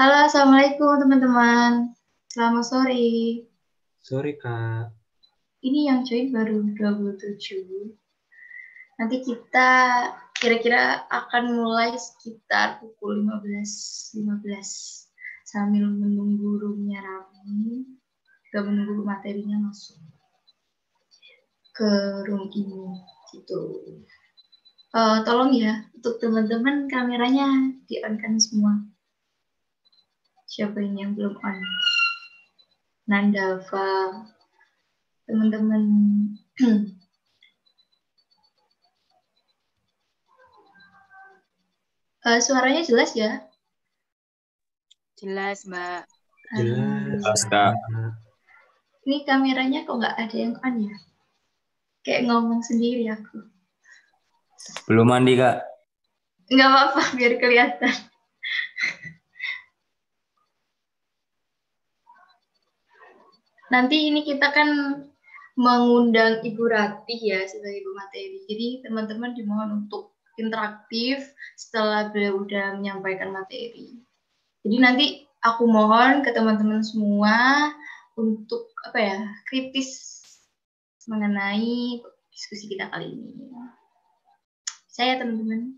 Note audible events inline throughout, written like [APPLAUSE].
Halo, Assalamualaikum teman-teman. Selamat sore. Sore, Kak. Ini yang join baru 27. Nanti kita kira-kira akan mulai sekitar pukul 15.15 15, sambil menunggu roomnya ramai, juga menunggu materinya masuk ke room ini gitu. Uh, tolong ya untuk teman-teman kameranya di on kan semua. Siapa ini yang belum on? Nandava, teman-teman. uh, [CLEARS THROAT] suaranya jelas ya? Jelas, Mbak. Jelas, Kak. Ini kameranya kok nggak ada yang on ya? Kayak ngomong sendiri aku. Belum mandi, Kak. Nggak apa-apa, biar kelihatan. Nanti ini kita kan mengundang Ibu Ratih ya sebagai ibu materi. Jadi teman-teman dimohon untuk interaktif setelah beliau udah menyampaikan materi. Jadi nanti aku mohon ke teman-teman semua untuk apa ya kritis mengenai diskusi kita kali ini. Saya teman-teman,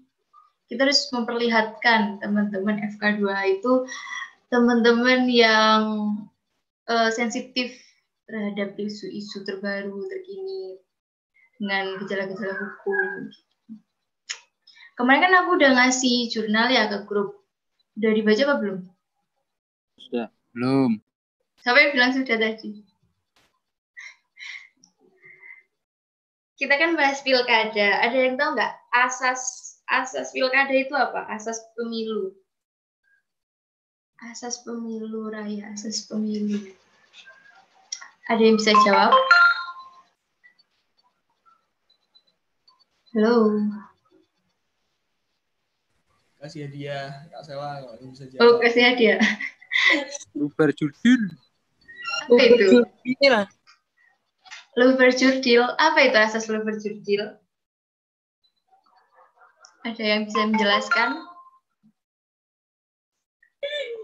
kita harus memperlihatkan teman-teman FK2 itu teman-teman yang uh, sensitif terhadap isu-isu terbaru terkini dengan gejala-gejala hukum. Kemarin kan aku udah ngasih jurnal ya ke grup. Udah dibaca apa belum? Sudah. Belum. Siapa yang bilang sudah tadi? Kita kan bahas pilkada. Ada yang tahu nggak asas asas pilkada itu apa? Asas pemilu. Asas pemilu raya, asas pemilu. Ada yang bisa jawab? Halo. Kasih hadiah, Kak Sewa kalau bisa jawab. Oh, kasih hadiah. Luber judul. Apa itu? Luber jurdil. Apa itu asas luber jurdil? Ada yang bisa menjelaskan?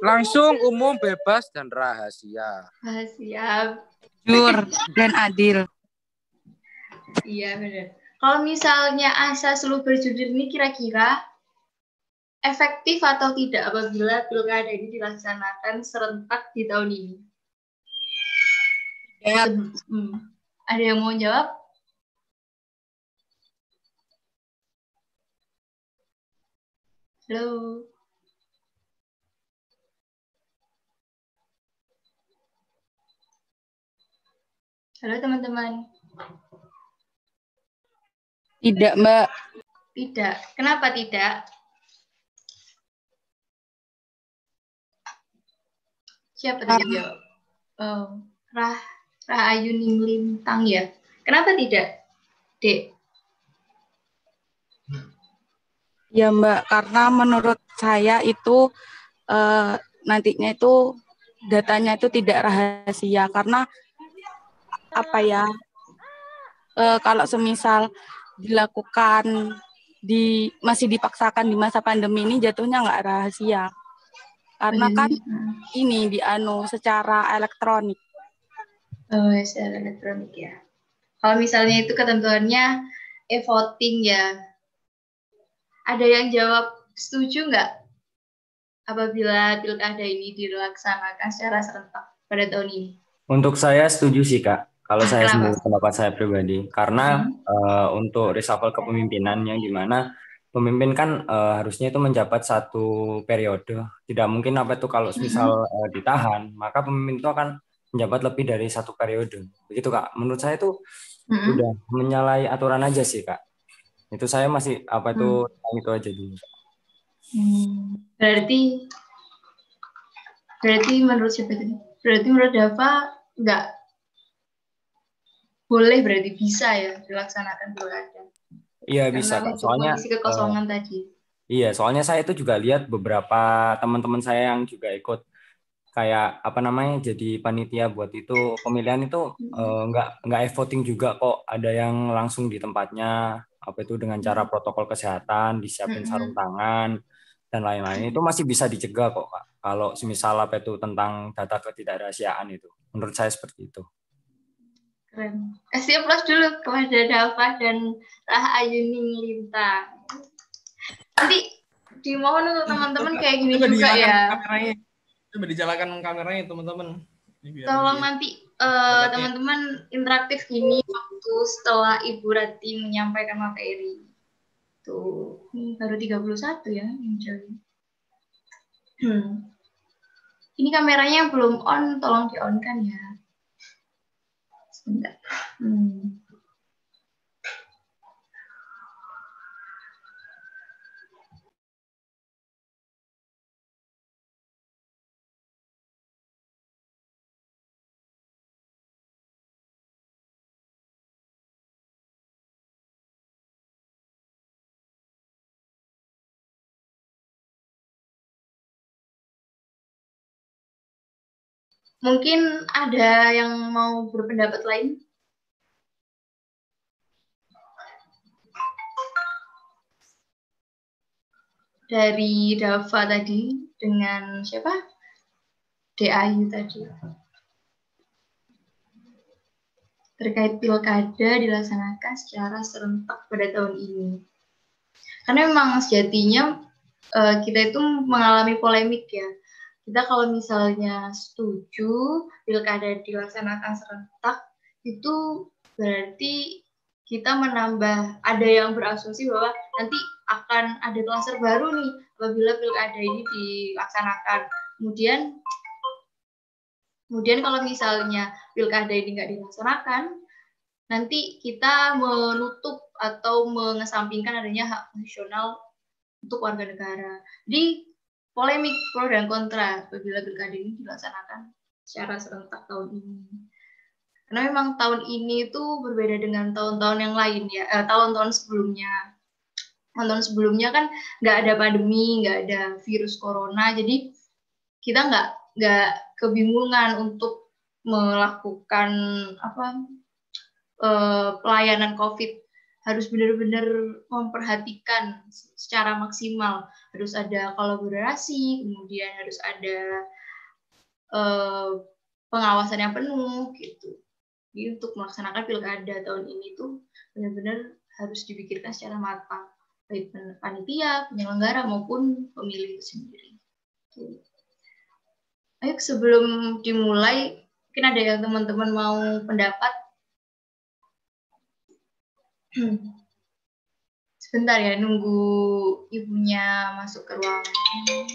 Langsung umum bebas dan rahasia. Ah, siap. Jujur dan adil. Iya benar. Kalau misalnya asas luber jurdil ini kira-kira efektif atau tidak apabila pilkada ini dilaksanakan serentak di tahun ini? Ya. Hmm. Ada yang mau jawab? Halo. Halo teman-teman. Tidak, Mbak. Tidak. Kenapa tidak? Siapa tadi jawab? Oh, Rah Rahayu Lintang ya. Kenapa tidak, Dek? Ya, Mbak. Karena menurut saya itu eh, nantinya itu datanya itu tidak rahasia karena apa ya? eh, kalau semisal dilakukan di masih dipaksakan di masa pandemi ini jatuhnya nggak rahasia karena kan ini di anu secara elektronik Oh, ya, secara elektronik ya. Kalau misalnya itu ketentuannya e-voting ya. Ada yang jawab setuju nggak apabila pilkada ini dilaksanakan secara serentak pada tahun ini? Untuk saya setuju sih, Kak. Kalau saya Kenapa? sendiri pendapat saya pribadi. Karena Hmm. eh, untuk reshuffle kepemimpinan yang di mana pemimpin kan eh, harusnya itu menjabat satu periode. Tidak mungkin apa itu kalau misal eh, ditahan, maka pemimpin itu akan menjabat lebih dari satu periode. Begitu, Kak. Menurut saya itu Mm-mm. udah menyalahi aturan aja sih, Kak. Itu saya masih apa itu itu aja dulu. Hmm. Berarti berarti menurut siapa tadi? Berarti menurut Dava nggak boleh berarti bisa ya dilaksanakan pilkada. Iya bisa, Kak. Soalnya mengisi kekosongan tadi. Iya, soalnya saya itu juga lihat beberapa teman-teman saya yang juga ikut kayak apa namanya jadi panitia buat itu pemilihan itu eh, nggak nggak e-voting juga kok ada yang langsung di tempatnya apa itu dengan cara protokol kesehatan disiapin Mm-mm. sarung tangan dan lain-lain itu masih bisa dicegah kok kak kalau semisal apa itu tentang data ketidakrahasiaan itu. Menurut saya seperti itu. Keren. Kasih aplaus dulu kepada Dava dan Rahayuning Linta. Nanti dimohon untuk teman-teman kayak gini Coba juga ya. Kameranya. Coba dijalakan kameranya teman-teman. Tolong nanti eh, teman-teman interaktif gini waktu setelah Ibu Rati menyampaikan materi. Tuh, ini baru 31 ya yang join. Hmm. Ini kameranya belum on, tolong di-on kan ya. Sebentar. Mungkin ada yang mau berpendapat lain? Dari Dava tadi dengan siapa? DAyu tadi. Terkait pilkada dilaksanakan secara serentak pada tahun ini. Karena memang sejatinya eh, kita itu mengalami polemik ya kita kalau misalnya setuju pilkada dilaksanakan serentak itu berarti kita menambah ada yang berasumsi bahwa nanti akan ada klaster baru nih apabila pilkada ini dilaksanakan. Kemudian kemudian kalau misalnya pilkada ini nggak dilaksanakan nanti kita menutup atau mengesampingkan adanya hak konstitusional untuk warga negara. Jadi polemik pro dan kontra apabila pilkada ini dilaksanakan secara serentak tahun ini. Karena memang tahun ini itu berbeda dengan tahun-tahun yang lain ya, eh, tahun-tahun sebelumnya. Tahun-tahun sebelumnya kan nggak ada pandemi, nggak ada virus corona, jadi kita nggak nggak kebingungan untuk melakukan apa eh, pelayanan COVID harus benar-benar memperhatikan secara maksimal harus ada kolaborasi kemudian harus ada eh, pengawasan yang penuh gitu. Jadi untuk melaksanakan pilkada tahun ini tuh benar-benar harus dipikirkan secara matang. Baik panitia penyelenggara maupun pemilih itu sendiri. Gitu. ayo sebelum dimulai mungkin ada yang teman-teman mau pendapat [CLEARS THROAT] Sebentar ya, nunggu ibunya masuk ke ruangan.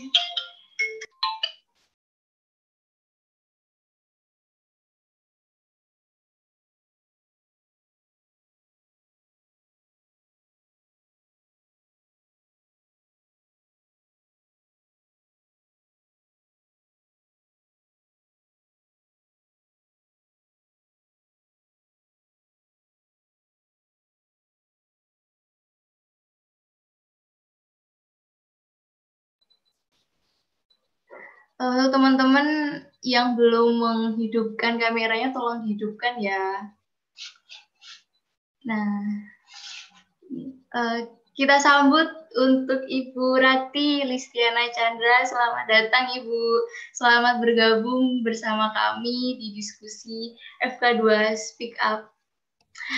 Untuk teman-teman yang belum menghidupkan kameranya, tolong hidupkan ya. Nah, eh, kita sambut untuk Ibu Rati Listiana Chandra. Selamat datang Ibu. Selamat bergabung bersama kami di diskusi FK2 Speak Up.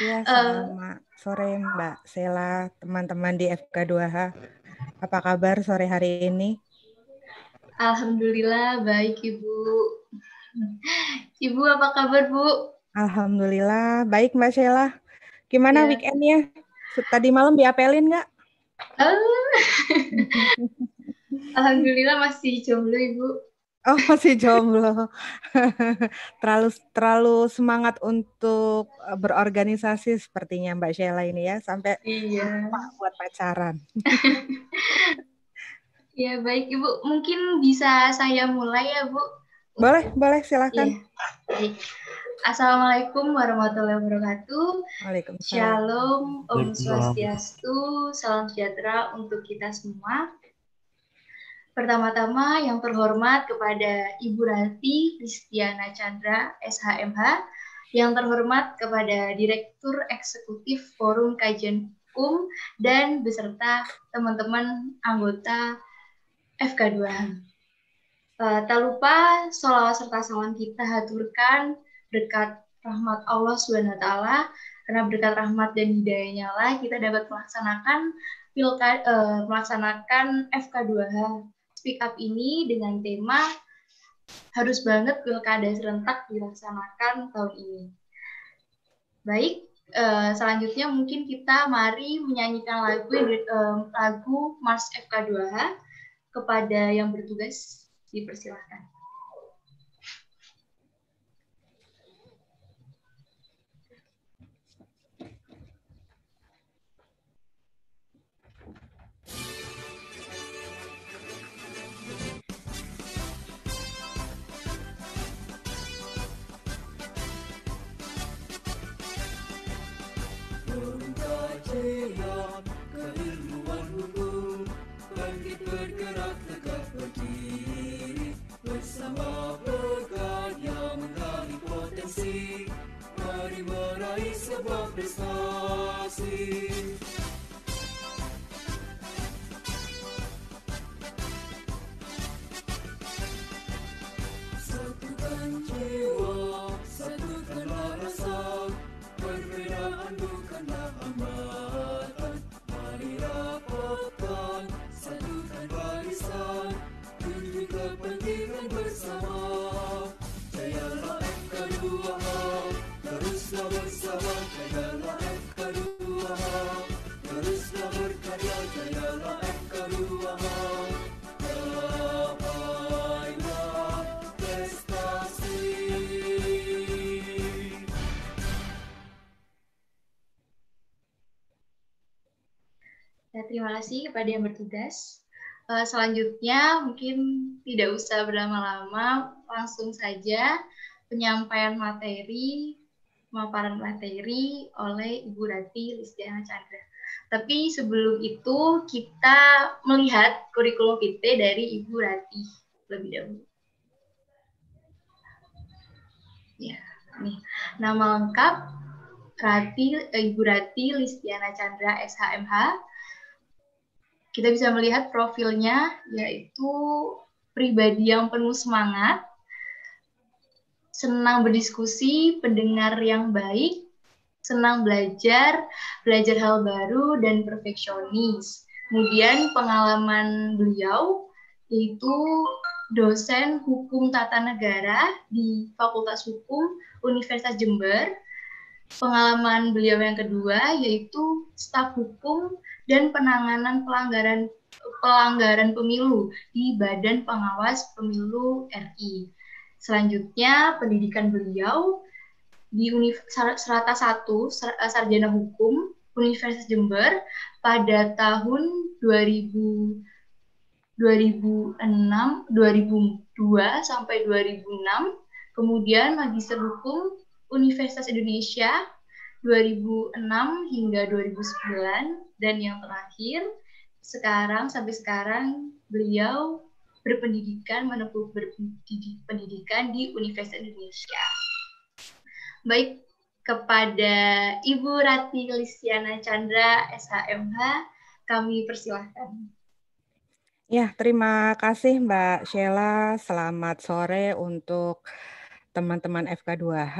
Ya, selamat sore Mbak Sela, teman-teman di FK2H. Apa kabar sore hari ini? Alhamdulillah baik Ibu. [LAUGHS] Ibu apa kabar Bu? Alhamdulillah, baik Mbak Sela. Gimana Ya. weekendnya? Tadi malam diapelin nggak? Ah. [LAUGHS] Alhamdulillah masih jomblo Ibu. Oh, masih jomblo. [LAUGHS] terlalu terlalu semangat untuk eh, berorganisasi sepertinya Mbak Sheila ini ya, sampai Iya. buat pacaran. Ya baik Ibu, mungkin bisa saya mulai ya Bu. Boleh, boleh silakan. Iya. Baik. Assalamualaikum warahmatullahi wabarakatuh. Waalaikumsalam. Shalom, Om. Swastiastu, salam sejahtera untuk kita semua. Pertama-tama yang terhormat kepada Ibu Rati Kristiana Chandra, SHMH, yang terhormat kepada Direktur Eksekutif Forum Kajian Hukum dan beserta teman-teman anggota FK2. Uh, tak lupa sholawat serta salam kita haturkan berkat rahmat Allah taala karena berkat rahmat dan hidayahnya lah kita dapat melaksanakan pilkada uh, melaksanakan FK2H speak up ini dengan tema harus banget pilkada serentak dilaksanakan tahun ini. Baik, uh, selanjutnya mungkin kita mari menyanyikan lagu uh, lagu Mars FK2H kepada yang bertugas Dipersilahkan. Berdiri bersama berkarya menggali potensi. Mari meraih sebuah prestasi. Satukan jiwa, satukanlah rasa. Perbedaan bukanlah hambatan Teruslah bersama Jayalah FK2H Teruslah berkarya Jayalah FK2H Gapailah prestasi Ya, terima kasih kepada yang bertugas. Uh, selanjutnya mungkin tidak usah berlama-lama, langsung saja penyampaian materi, pemaparan materi oleh Ibu Rati Listiana Chandra. Tapi sebelum itu kita melihat kurikulum vitae dari Ibu Rati lebih dahulu. Ya, nih nama lengkap Rati eh, Ibu Rati Listiana Chandra SHMH kita bisa melihat profilnya yaitu pribadi yang penuh semangat, senang berdiskusi, pendengar yang baik, senang belajar, belajar hal baru, dan perfeksionis. Kemudian pengalaman beliau yaitu dosen hukum tata negara di Fakultas Hukum Universitas Jember. Pengalaman beliau yang kedua yaitu staf hukum dan penanganan pelanggaran pelanggaran pemilu di Badan Pengawas Pemilu RI. Selanjutnya pendidikan beliau di Serata 1 Sarjana Hukum Universitas Jember pada tahun 2000 2006 2002 sampai 2006 kemudian Magister Hukum Universitas Indonesia 2006 hingga 2009 dan yang terakhir sekarang sampai sekarang beliau berpendidikan menempuh berpendidikan di Universitas Indonesia. Baik kepada Ibu Rati Lisiana Chandra SHMH kami persilahkan. Ya, terima kasih Mbak Sheila. Selamat sore untuk teman-teman FK2H.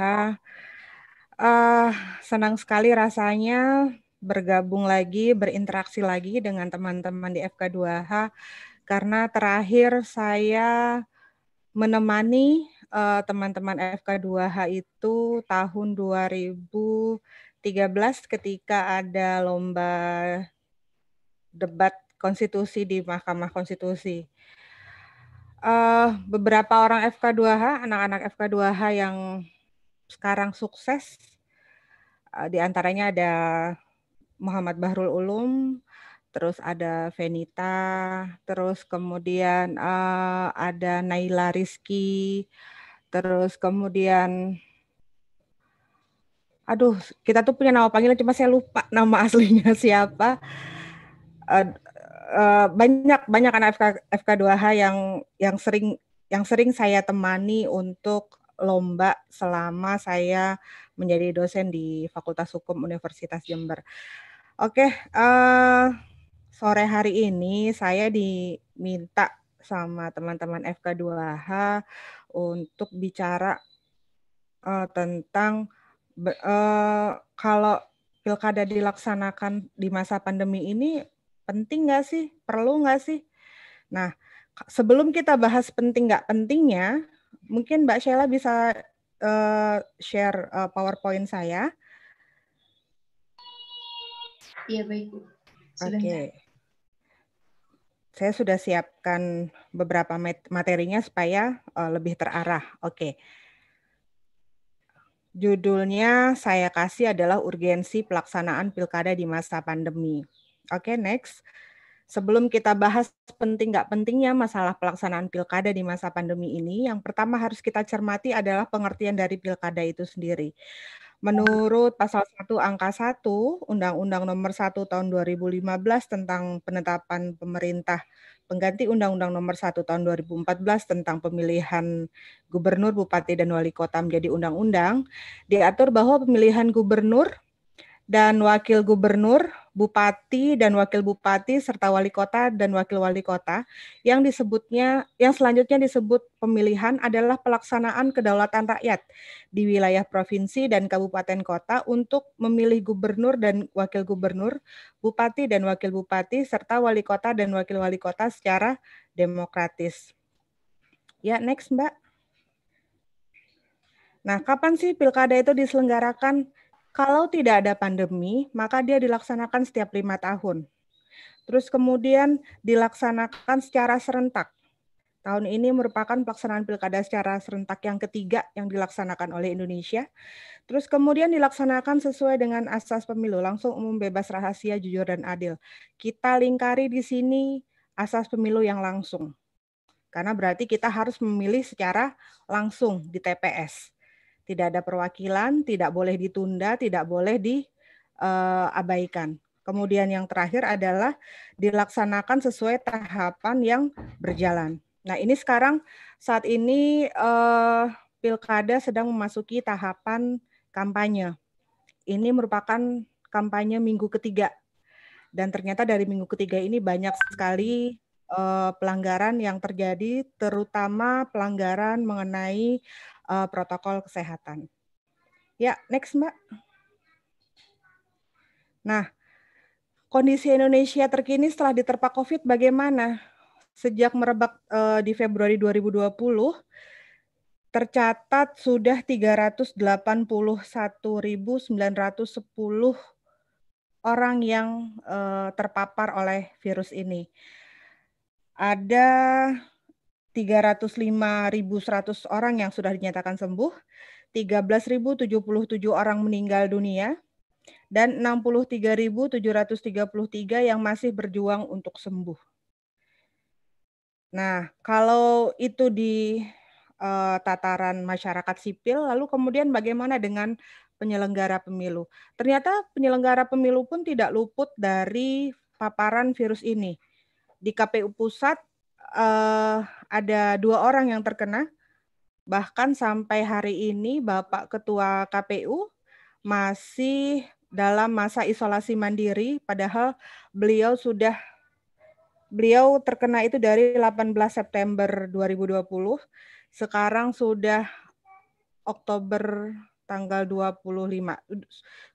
Uh, senang sekali rasanya bergabung lagi, berinteraksi lagi dengan teman-teman di FK2H karena terakhir saya menemani uh, teman-teman FK2H itu tahun 2013 ketika ada lomba debat konstitusi di Mahkamah Konstitusi. Uh, beberapa orang FK2H, anak-anak FK2H yang sekarang sukses, uh, di antaranya ada Muhammad Bahrul Ulum, terus ada Venita, terus kemudian uh, ada Naila Rizky, terus kemudian aduh kita tuh punya nama panggilan cuma saya lupa nama [LAUGHS] aslinya siapa. Uh, uh, banyak banyak anak FK, FK2H yang yang sering yang sering saya temani untuk lomba selama saya menjadi dosen di Fakultas Hukum Universitas Jember. Oke, uh, sore hari ini saya diminta sama teman-teman FK2H untuk bicara eh, tentang eh, kalau pilkada dilaksanakan di masa pandemi ini penting nggak sih? Perlu nggak sih? Nah, sebelum kita bahas penting nggak pentingnya, mungkin Mbak Sheila bisa eh, share eh, PowerPoint saya. Iya baik. Oke. Sebentar. Saya sudah siapkan beberapa mat- materinya supaya eh, lebih terarah. Oke. Judulnya saya kasih adalah urgensi pelaksanaan pilkada di masa pandemi. Oke, next. Sebelum kita bahas penting nggak pentingnya masalah pelaksanaan pilkada di masa pandemi ini, yang pertama harus kita cermati adalah pengertian dari pilkada itu sendiri. Menurut pasal 1 angka 1 Undang-Undang Nomor 1 Tahun 2015 tentang penetapan pemerintah pengganti Undang-Undang Nomor 1 Tahun 2014 tentang pemilihan gubernur, bupati dan wali kota menjadi undang-undang, diatur bahwa pemilihan gubernur dan wakil gubernur, bupati dan wakil bupati serta wali kota dan wakil wali kota yang disebutnya yang selanjutnya disebut pemilihan adalah pelaksanaan kedaulatan rakyat di wilayah provinsi dan kabupaten kota untuk memilih gubernur dan wakil gubernur, bupati dan wakil bupati serta wali kota dan wakil wali kota secara demokratis. Ya, next, Mbak. Nah, kapan sih pilkada itu diselenggarakan? Kalau tidak ada pandemi, maka dia dilaksanakan setiap lima tahun. Terus kemudian dilaksanakan secara serentak. Tahun ini merupakan pelaksanaan pilkada secara serentak yang ketiga yang dilaksanakan oleh Indonesia. Terus kemudian dilaksanakan sesuai dengan asas pemilu, langsung umum bebas rahasia, jujur dan adil. Kita lingkari di sini asas pemilu yang langsung. Karena berarti kita harus memilih secara langsung di TPS. Tidak ada perwakilan, tidak boleh ditunda, tidak boleh diabaikan. Kemudian yang terakhir adalah dilaksanakan sesuai tahapan yang berjalan. Nah, ini sekarang saat ini eh, pilkada sedang memasuki tahapan kampanye. Ini merupakan kampanye minggu ketiga. Dan ternyata dari minggu ketiga ini banyak sekali eh, pelanggaran yang terjadi, terutama pelanggaran mengenai eh, protokol kesehatan. Ya, next Mbak. Nah, kondisi Indonesia terkini setelah diterpa COVID bagaimana? Sejak merebak eh, di Februari 2020, tercatat sudah 381.910 orang yang eh, terpapar oleh virus ini. Ada 305.100 orang yang sudah dinyatakan sembuh, 13.077 orang meninggal dunia, dan 63.733 yang masih berjuang untuk sembuh. Nah, kalau itu di eh, tataran masyarakat sipil, lalu kemudian bagaimana dengan penyelenggara pemilu? Ternyata penyelenggara pemilu pun tidak luput dari paparan virus ini. Di KPU pusat eh, ada dua orang yang terkena, bahkan sampai hari ini Bapak Ketua KPU masih dalam masa isolasi mandiri, padahal beliau sudah beliau terkena itu dari 18 September 2020. Sekarang sudah Oktober tanggal 25.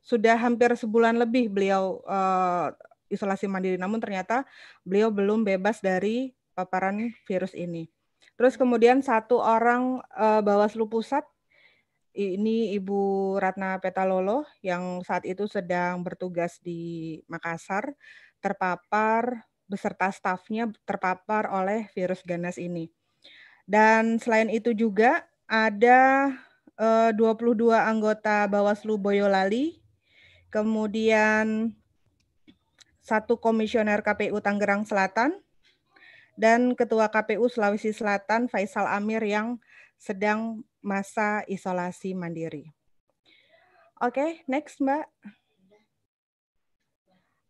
Sudah hampir sebulan lebih beliau uh, isolasi mandiri, namun ternyata beliau belum bebas dari paparan virus ini. Terus kemudian satu orang uh, Bawaslu Pusat ini Ibu Ratna Petalolo yang saat itu sedang bertugas di Makassar terpapar beserta stafnya terpapar oleh virus ganas ini. Dan selain itu juga ada eh, 22 anggota Bawaslu Boyolali, kemudian satu komisioner KPU Tangerang Selatan, dan Ketua KPU Sulawesi Selatan Faisal Amir yang sedang masa isolasi mandiri. Oke, next Mbak.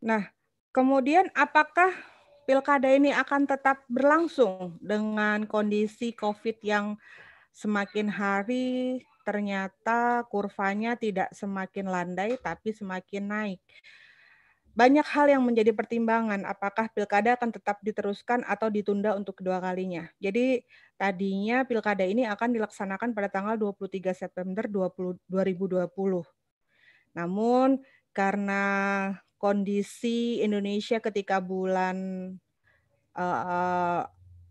Nah, kemudian apakah pilkada ini akan tetap berlangsung dengan kondisi COVID yang semakin hari ternyata kurvanya tidak semakin landai tapi semakin naik. Banyak hal yang menjadi pertimbangan apakah pilkada akan tetap diteruskan atau ditunda untuk kedua kalinya. Jadi tadinya pilkada ini akan dilaksanakan pada tanggal 23 September 20, 2020. Namun karena kondisi Indonesia ketika bulan uh,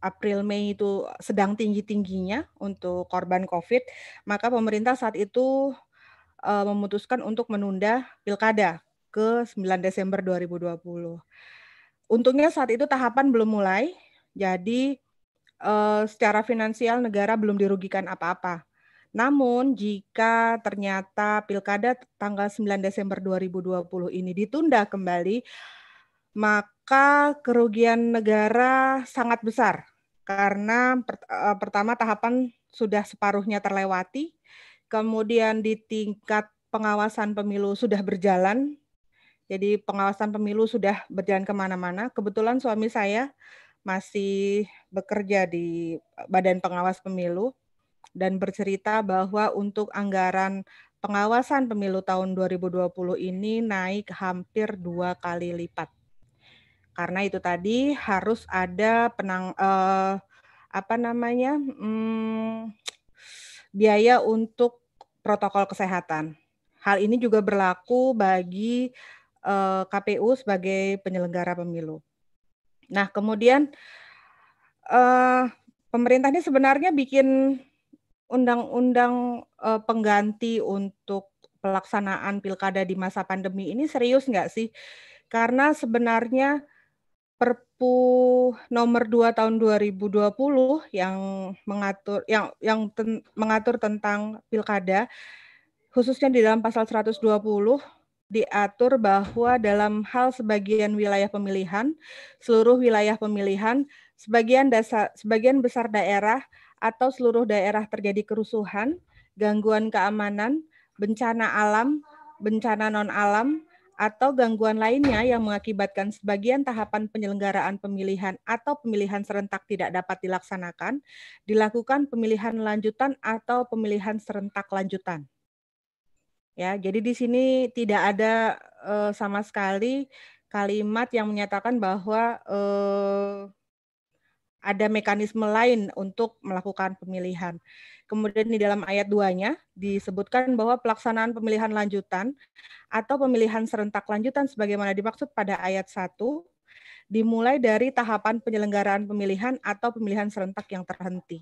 April Mei itu sedang tinggi-tingginya untuk korban COVID, maka pemerintah saat itu uh, memutuskan untuk menunda pilkada ke 9 Desember 2020. Untungnya saat itu tahapan belum mulai, jadi uh, secara finansial negara belum dirugikan apa-apa. Namun jika ternyata pilkada tanggal 9 Desember 2020 ini ditunda kembali, maka kerugian negara sangat besar karena eh, pertama tahapan sudah separuhnya terlewati, kemudian di tingkat pengawasan pemilu sudah berjalan, jadi pengawasan pemilu sudah berjalan ke mana-mana. Kebetulan suami saya masih bekerja di Badan Pengawas Pemilu, dan bercerita bahwa untuk anggaran pengawasan pemilu tahun 2020 ini naik hampir dua kali lipat. Karena itu tadi harus ada penang eh, apa namanya hmm, biaya untuk protokol kesehatan. Hal ini juga berlaku bagi eh, KPU sebagai penyelenggara pemilu. Nah, kemudian eh, pemerintah ini sebenarnya bikin undang-undang uh, pengganti untuk pelaksanaan pilkada di masa pandemi ini serius nggak sih? Karena sebenarnya Perpu nomor 2 tahun 2020 yang mengatur yang yang ten, mengatur tentang pilkada khususnya di dalam pasal 120 diatur bahwa dalam hal sebagian wilayah pemilihan, seluruh wilayah pemilihan, sebagian dasar sebagian besar daerah atau seluruh daerah terjadi kerusuhan, gangguan keamanan, bencana alam, bencana non-alam, atau gangguan lainnya yang mengakibatkan sebagian tahapan penyelenggaraan pemilihan atau pemilihan serentak tidak dapat dilaksanakan, dilakukan pemilihan lanjutan atau pemilihan serentak lanjutan. Ya, jadi di sini tidak ada uh, sama sekali kalimat yang menyatakan bahwa uh, ada mekanisme lain untuk melakukan pemilihan. Kemudian di dalam ayat 2-nya disebutkan bahwa pelaksanaan pemilihan lanjutan atau pemilihan serentak lanjutan sebagaimana dimaksud pada ayat 1 dimulai dari tahapan penyelenggaraan pemilihan atau pemilihan serentak yang terhenti.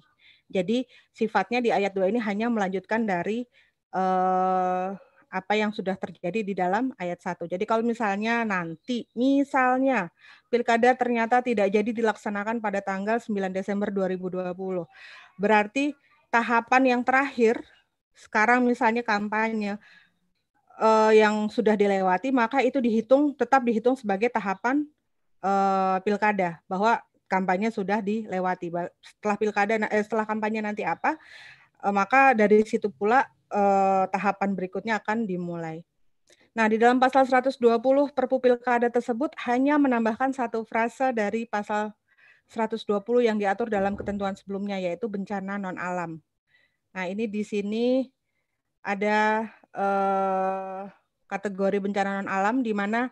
Jadi sifatnya di ayat 2 ini hanya melanjutkan dari eh, apa yang sudah terjadi di dalam ayat 1. Jadi kalau misalnya nanti, misalnya pilkada ternyata tidak jadi dilaksanakan pada tanggal 9 Desember 2020, berarti tahapan yang terakhir, sekarang misalnya kampanye, eh, yang sudah dilewati, maka itu dihitung, tetap dihitung sebagai tahapan eh, pilkada, bahwa kampanye sudah dilewati. Setelah pilkada, eh, setelah kampanye nanti apa, eh, maka dari situ pula eh, tahapan berikutnya akan dimulai. Nah, di dalam pasal 120 Perpu Pilkada tersebut hanya menambahkan satu frase dari pasal 120 yang diatur dalam ketentuan sebelumnya yaitu bencana non alam. Nah, ini di sini ada eh, kategori bencana non alam di mana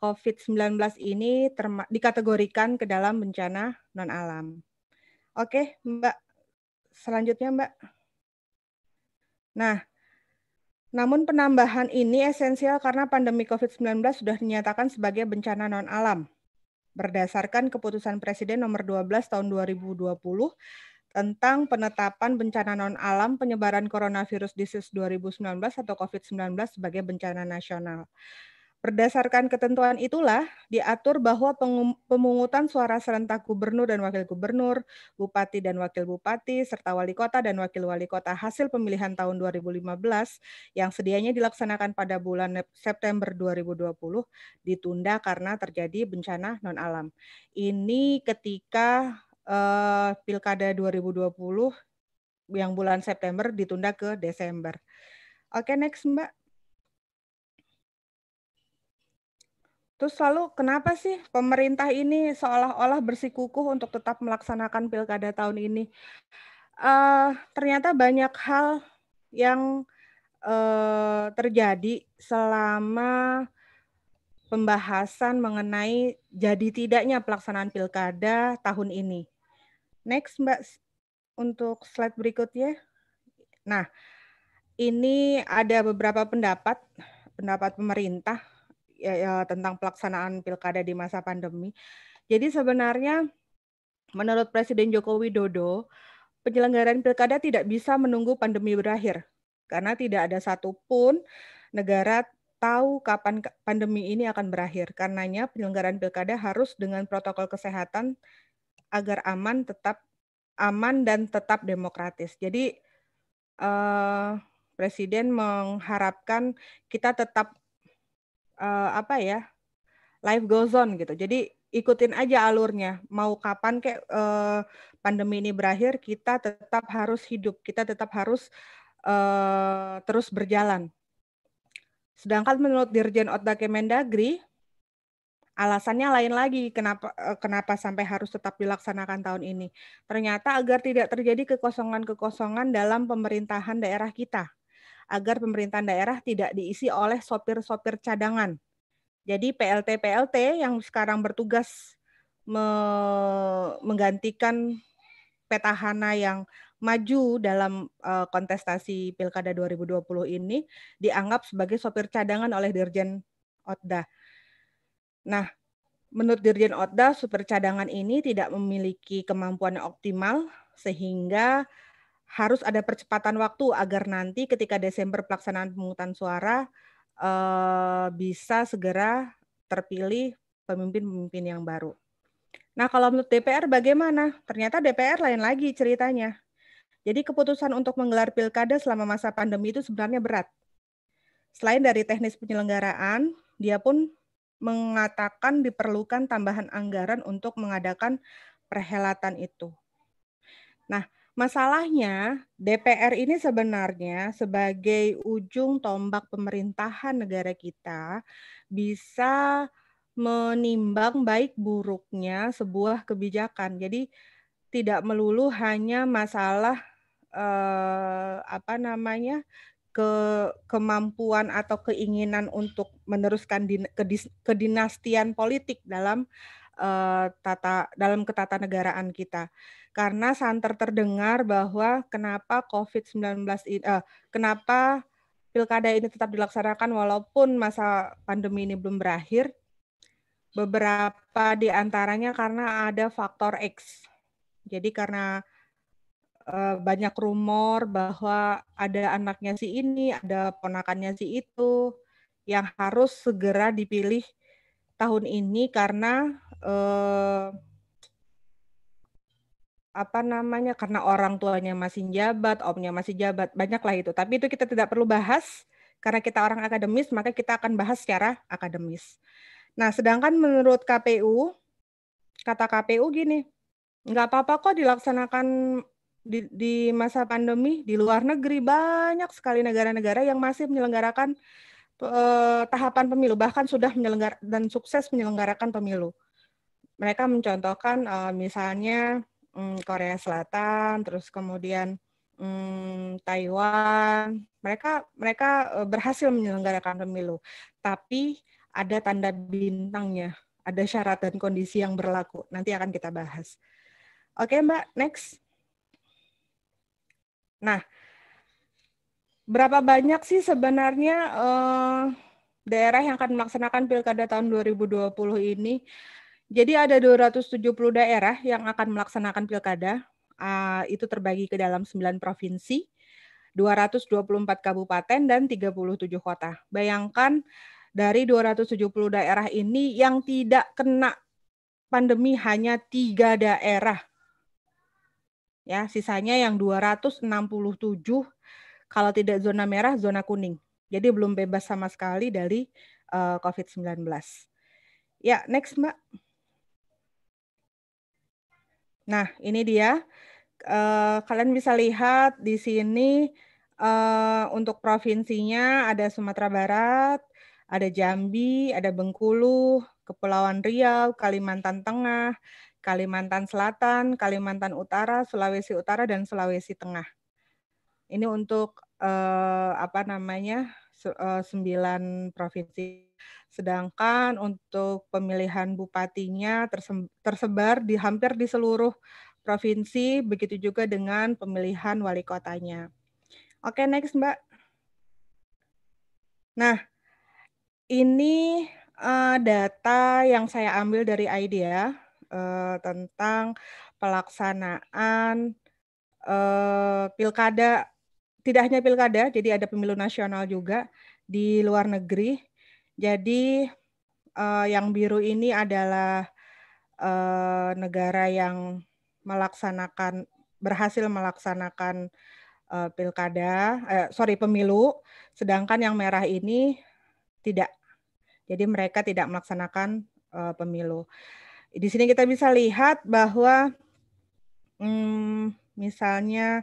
COVID-19 ini dikategorikan ke dalam bencana non alam. Oke, Mbak. Selanjutnya, Mbak. Nah, namun penambahan ini esensial karena pandemi COVID-19 sudah dinyatakan sebagai bencana non-alam. Berdasarkan keputusan Presiden nomor 12 tahun 2020 tentang penetapan bencana non-alam penyebaran coronavirus disease 2019 atau COVID-19 sebagai bencana nasional. Berdasarkan ketentuan itulah diatur bahwa pemungutan suara serentak gubernur dan wakil gubernur, bupati dan wakil bupati, serta wali kota dan wakil wali kota hasil pemilihan tahun 2015 yang sedianya dilaksanakan pada bulan September 2020 ditunda karena terjadi bencana non-alam. Ini ketika uh, Pilkada 2020 yang bulan September ditunda ke Desember. Oke, next Mbak. Terus lalu kenapa sih pemerintah ini seolah-olah bersikukuh untuk tetap melaksanakan pilkada tahun ini? Uh, ternyata banyak hal yang uh, terjadi selama pembahasan mengenai jadi tidaknya pelaksanaan pilkada tahun ini. Next, Mbak, untuk slide berikutnya. Nah, ini ada beberapa pendapat, pendapat pemerintah ya, ya, tentang pelaksanaan pilkada di masa pandemi. Jadi sebenarnya menurut Presiden Joko Widodo, penyelenggaraan pilkada tidak bisa menunggu pandemi berakhir karena tidak ada satupun negara tahu kapan pandemi ini akan berakhir. Karenanya penyelenggaraan pilkada harus dengan protokol kesehatan agar aman tetap aman dan tetap demokratis. Jadi eh, Presiden mengharapkan kita tetap eh, apa ya life goes on gitu. Jadi ikutin aja alurnya. Mau kapan kayak eh, pandemi ini berakhir, kita tetap harus hidup, kita tetap harus eh, terus berjalan. Sedangkan menurut Dirjen Otda Kemendagri, alasannya lain lagi kenapa kenapa sampai harus tetap dilaksanakan tahun ini. Ternyata agar tidak terjadi kekosongan-kekosongan dalam pemerintahan daerah kita. Agar pemerintahan daerah tidak diisi oleh sopir-sopir cadangan. Jadi PLT-PLT yang sekarang bertugas me- menggantikan petahana yang maju dalam uh, kontestasi Pilkada 2020 ini dianggap sebagai sopir cadangan oleh Dirjen Otda. Nah, menurut Dirjen Otda, sopir cadangan ini tidak memiliki kemampuan optimal sehingga harus ada percepatan waktu agar nanti ketika Desember pelaksanaan pemungutan suara uh, bisa segera terpilih pemimpin-pemimpin yang baru. Nah, kalau menurut DPR bagaimana? Ternyata DPR lain lagi ceritanya. Jadi keputusan untuk menggelar pilkada selama masa pandemi itu sebenarnya berat. Selain dari teknis penyelenggaraan, dia pun mengatakan diperlukan tambahan anggaran untuk mengadakan perhelatan itu. Nah, masalahnya DPR ini sebenarnya sebagai ujung tombak pemerintahan negara kita bisa menimbang baik buruknya sebuah kebijakan. Jadi tidak melulu hanya masalah eh, apa namanya ke kemampuan atau keinginan untuk meneruskan din, kedis, kedinastian politik dalam uh, tata dalam ketatanegaraan kita. Karena santer terdengar bahwa kenapa COVID-19 ini uh, kenapa pilkada ini tetap dilaksanakan walaupun masa pandemi ini belum berakhir. Beberapa di antaranya karena ada faktor X. Jadi karena uh, banyak rumor bahwa ada anaknya si ini, ada ponakannya si itu yang harus segera dipilih tahun ini karena uh, apa namanya karena orang tuanya masih jabat, omnya masih jabat, banyaklah itu. Tapi itu kita tidak perlu bahas karena kita orang akademis, maka kita akan bahas secara akademis. Nah, sedangkan menurut KPU, kata KPU gini, nggak apa-apa kok dilaksanakan di, di masa pandemi di luar negeri banyak sekali negara-negara yang masih menyelenggarakan eh, tahapan pemilu bahkan sudah menyelenggara dan sukses menyelenggarakan pemilu. Mereka mencontohkan eh, misalnya hmm, Korea Selatan, terus kemudian hmm, Taiwan. Mereka mereka eh, berhasil menyelenggarakan pemilu, tapi ada tanda bintangnya, ada syarat dan kondisi yang berlaku. Nanti akan kita bahas. Oke, Mbak, next. Nah, berapa banyak sih sebenarnya uh, daerah yang akan melaksanakan pilkada tahun 2020 ini? Jadi ada 270 daerah yang akan melaksanakan pilkada. Uh, itu terbagi ke dalam 9 provinsi, 224 kabupaten, dan 37 kota. Bayangkan dari 270 daerah ini yang tidak kena pandemi hanya tiga daerah. Ya, sisanya yang 267 kalau tidak zona merah, zona kuning. Jadi belum bebas sama sekali dari uh, COVID-19. Ya, next Mbak. Nah, ini dia. Uh, kalian bisa lihat di sini uh, untuk provinsinya ada Sumatera Barat, ada Jambi, ada Bengkulu, Kepulauan Riau, Kalimantan Tengah, Kalimantan Selatan, Kalimantan Utara, Sulawesi Utara dan Sulawesi Tengah. Ini untuk eh, apa namanya se- eh, sembilan provinsi. Sedangkan untuk pemilihan bupatinya tersebar di hampir di seluruh provinsi, begitu juga dengan pemilihan wali kotanya. Oke, next Mbak. Nah, ini eh, data yang saya ambil dari IDEA eh, tentang pelaksanaan pilkada, tidak hanya pilkada, jadi ada pemilu nasional juga di luar negeri. Jadi eh, yang biru ini adalah eh, negara yang melaksanakan berhasil melaksanakan eh, pilkada, eh, sorry pemilu, sedangkan yang merah ini tidak. Jadi mereka tidak melaksanakan eh, pemilu. Di sini kita bisa lihat bahwa hmm, misalnya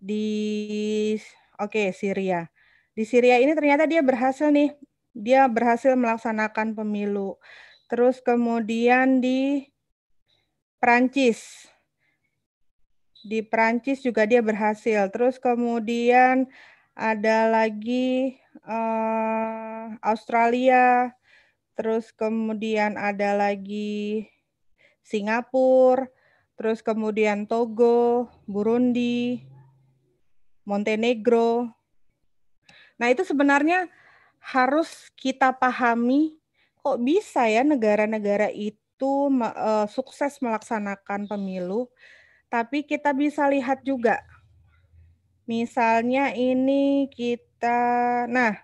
di oke Syria. Di Syria ini ternyata dia berhasil nih. Dia berhasil melaksanakan pemilu. Terus kemudian di Perancis. Di Perancis juga dia berhasil. Terus kemudian ada lagi eh, Australia. Terus kemudian ada lagi Singapura. Terus kemudian Togo, Burundi, Montenegro. Nah, itu sebenarnya harus kita pahami kok bisa ya negara-negara itu eh, sukses melaksanakan pemilu, tapi kita bisa lihat juga. Misalnya ini kita, nah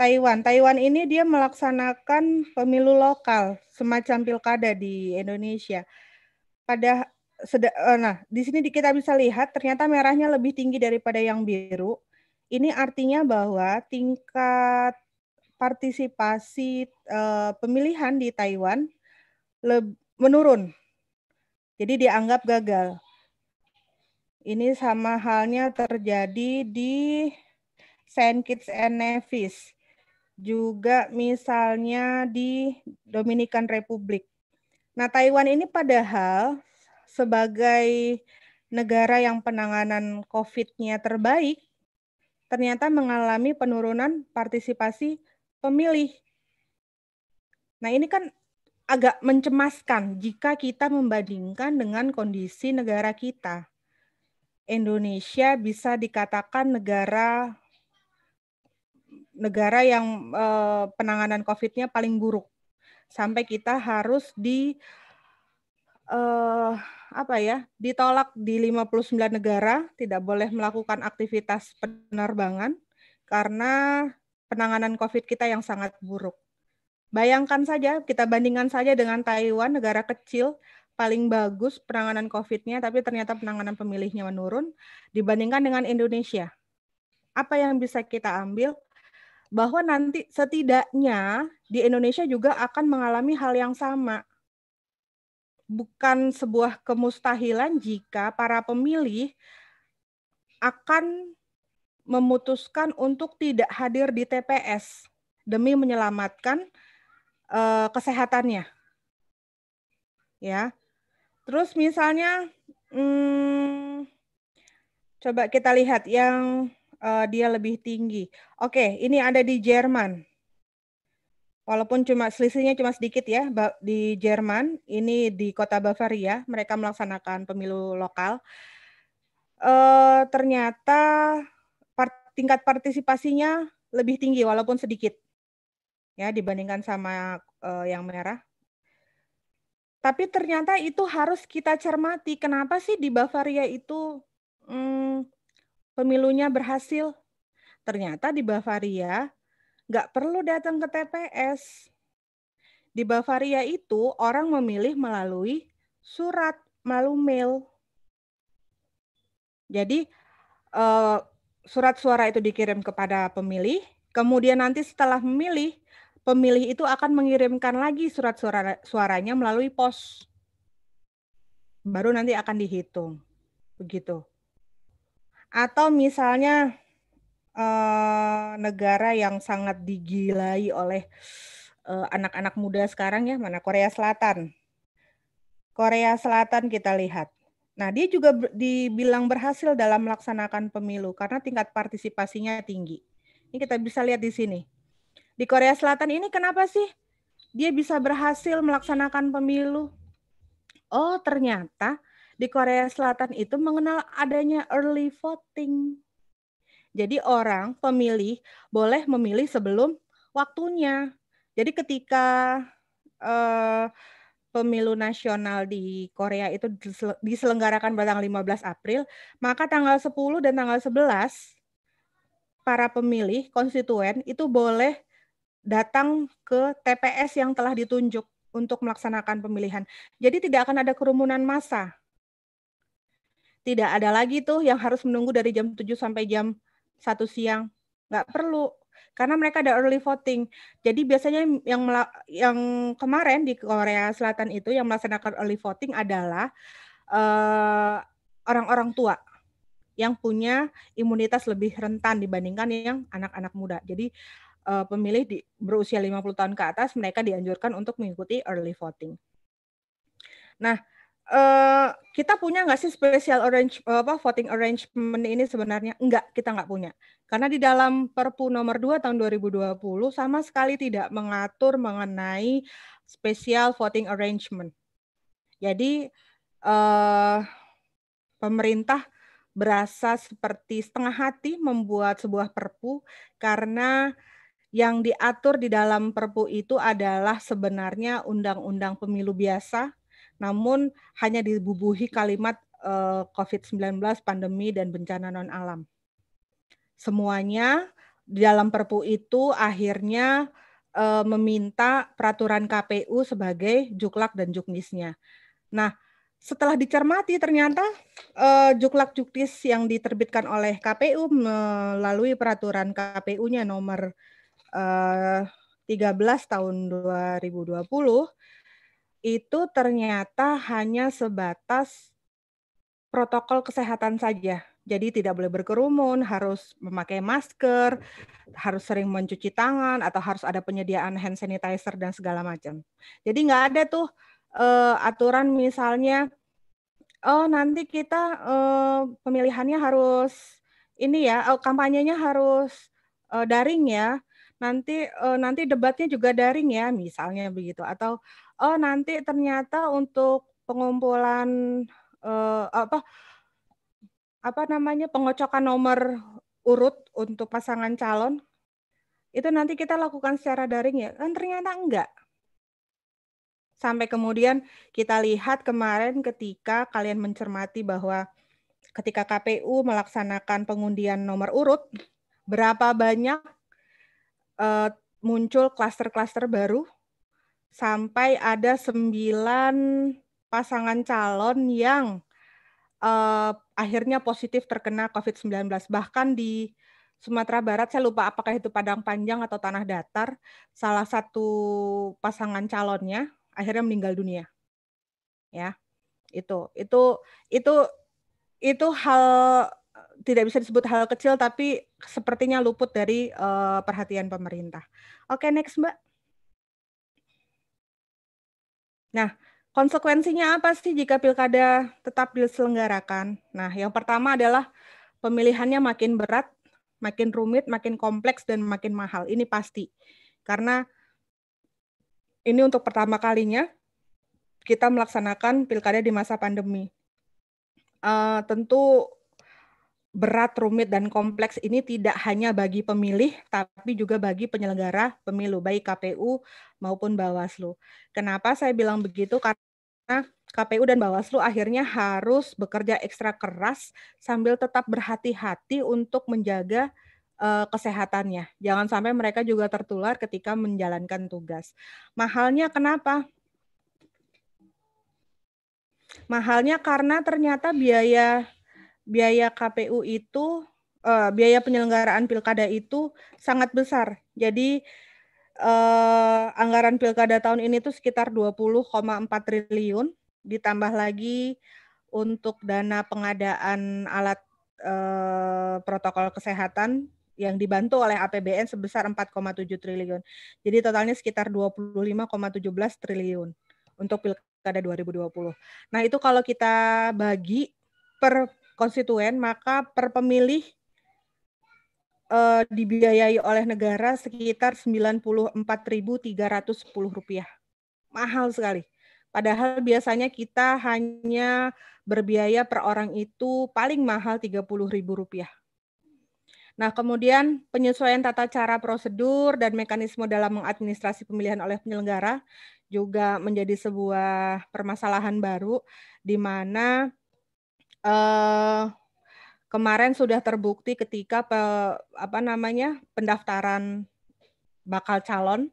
Taiwan, Taiwan ini dia melaksanakan pemilu lokal semacam pilkada di Indonesia. Pada nah di sini kita bisa lihat ternyata merahnya lebih tinggi daripada yang biru. Ini artinya bahwa tingkat partisipasi eh, pemilihan di Taiwan menurun. Jadi dianggap gagal. Ini sama halnya terjadi di Saint Kitts and Nevis. Juga misalnya di Dominican Republic. Nah, Taiwan ini padahal sebagai negara yang penanganan COVID-nya terbaik, ternyata mengalami penurunan partisipasi pemilih. Nah, ini kan agak mencemaskan jika kita membandingkan dengan kondisi negara kita. Indonesia bisa dikatakan negara negara yang eh, penanganan COVID-nya paling buruk. Sampai kita harus di eh, apa ya, ditolak di 59 negara, tidak boleh melakukan aktivitas penerbangan karena penanganan COVID kita yang sangat buruk. Bayangkan saja, kita bandingkan saja dengan Taiwan, negara kecil, paling bagus penanganan COVID-nya, tapi ternyata penanganan pemilihnya menurun dibandingkan dengan Indonesia. Apa yang bisa kita ambil? Bahwa nanti setidaknya di Indonesia juga akan mengalami hal yang sama. Bukan sebuah kemustahilan jika para pemilih akan memutuskan untuk tidak hadir di TPS demi menyelamatkan uh, kesehatannya. Ya. Terus misalnya hmm, coba kita lihat yang uh, dia lebih tinggi. Oke, ini ada di Jerman. Walaupun cuma selisihnya cuma sedikit ya di Jerman, ini di kota Bavaria, mereka melaksanakan pemilu lokal. Uh, ternyata part, tingkat partisipasinya lebih tinggi walaupun sedikit ya dibandingkan sama uh, yang merah. Tapi ternyata itu harus kita cermati. Kenapa sih di Bavaria itu hmm, pemilunya berhasil? Ternyata di Bavaria nggak perlu datang ke TPS. Di Bavaria itu orang memilih melalui surat, melalui mail. Jadi uh, surat suara itu dikirim kepada pemilih, kemudian nanti setelah memilih, pemilih itu akan mengirimkan lagi surat suara suaranya melalui pos. Baru nanti akan dihitung. Begitu. Atau misalnya eh, negara yang sangat digilai oleh anak-anak eh, muda sekarang ya, mana Korea Selatan. Korea Selatan kita lihat. Nah, dia juga dibilang berhasil dalam melaksanakan pemilu karena tingkat partisipasinya tinggi. Ini kita bisa lihat di sini. Di Korea Selatan ini kenapa sih dia bisa berhasil melaksanakan pemilu? Oh, ternyata di Korea Selatan itu mengenal adanya early voting. Jadi orang pemilih boleh memilih sebelum waktunya. Jadi ketika eh, pemilu nasional di Korea itu disel- diselenggarakan pada tanggal 15 April, maka tanggal 10 dan tanggal 11 para pemilih konstituen itu boleh datang ke TPS yang telah ditunjuk untuk melaksanakan pemilihan. Jadi tidak akan ada kerumunan massa. Tidak ada lagi tuh yang harus menunggu dari jam 7 sampai jam 1 siang. Nggak perlu. Karena mereka ada early voting. Jadi biasanya yang yang kemarin di Korea Selatan itu yang melaksanakan early voting adalah eh, orang-orang tua yang punya imunitas lebih rentan dibandingkan yang anak-anak muda. Jadi eh, pemilih di, berusia 50 tahun ke atas mereka dianjurkan untuk mengikuti early voting. Nah, eh, kita punya nggak sih special arrange apa voting arrangement ini sebenarnya? Enggak, kita nggak punya. Karena di dalam Perpu nomor 2 tahun 2020 sama sekali tidak mengatur mengenai special voting arrangement. Jadi eh, pemerintah berasa seperti setengah hati membuat sebuah perpu karena yang diatur di dalam perpu itu adalah sebenarnya undang-undang pemilu biasa, namun hanya dibubuhi kalimat eh, COVID-19, pandemi, dan bencana non-alam. Semuanya di dalam perpu itu akhirnya eh, meminta peraturan KPU sebagai juklak dan juknisnya. Nah, setelah dicermati ternyata eh, juklak juknis yang diterbitkan oleh KPU melalui peraturan KPU-nya nomor eh, 13 tahun 2020 itu ternyata hanya sebatas protokol kesehatan saja. Jadi tidak boleh berkerumun, harus memakai masker, harus sering mencuci tangan, atau harus ada penyediaan hand sanitizer dan segala macam. Jadi nggak ada tuh eh, aturan misalnya, oh nanti kita eh, pemilihannya harus ini ya, oh, kampanyenya harus eh, daring ya, nanti eh, nanti debatnya juga daring ya, misalnya begitu, atau oh nanti ternyata untuk pengumpulan eh, apa apa namanya pengocokan nomor urut untuk pasangan calon itu nanti kita lakukan secara daring ya? Kan ternyata enggak. Sampai kemudian kita lihat kemarin ketika kalian mencermati bahwa ketika KPU melaksanakan pengundian nomor urut berapa banyak eh, muncul klaster-klaster baru sampai ada sembilan pasangan calon yang uh, akhirnya positif terkena COVID-19. Bahkan di Sumatera Barat, saya lupa apakah itu Padang Panjang atau Tanah Datar, salah satu pasangan calonnya akhirnya meninggal dunia. Ya, itu itu itu itu hal tidak bisa disebut hal kecil, tapi sepertinya luput dari uh, perhatian pemerintah. Oke, next Mbak. Nah, Konsekuensinya apa sih jika pilkada tetap diselenggarakan? Nah, yang pertama adalah pemilihannya makin berat, makin rumit, makin kompleks, dan makin mahal. Ini pasti. Karena ini untuk pertama kalinya kita melaksanakan pilkada di masa pandemi. Uh, tentu berat, rumit, dan kompleks ini tidak hanya bagi pemilih, tapi juga bagi penyelenggara pemilu, baik KPU maupun Bawaslu. Kenapa saya bilang begitu? Karena KPU dan Bawaslu akhirnya harus bekerja ekstra keras sambil tetap berhati-hati untuk menjaga uh, kesehatannya. Jangan sampai mereka juga tertular ketika menjalankan tugas. Mahalnya kenapa? Mahalnya karena ternyata biaya biaya KPU itu uh, biaya penyelenggaraan pilkada itu sangat besar. Jadi uh, anggaran pilkada tahun ini tuh sekitar 20,4 triliun ditambah lagi untuk dana pengadaan alat uh, protokol kesehatan yang dibantu oleh APBN sebesar 4,7 triliun. Jadi totalnya sekitar 25,17 triliun untuk pilkada 2020. Nah, itu kalau kita bagi per konstituen, maka per pemilih eh, dibiayai oleh negara sekitar 94.310 rupiah. Mahal sekali. Padahal biasanya kita hanya berbiaya per orang itu paling mahal 30.000 rupiah. Nah, kemudian penyesuaian tata cara prosedur dan mekanisme dalam mengadministrasi pemilihan oleh penyelenggara juga menjadi sebuah permasalahan baru di mana eh, kemarin sudah terbukti ketika pe, apa namanya pendaftaran bakal calon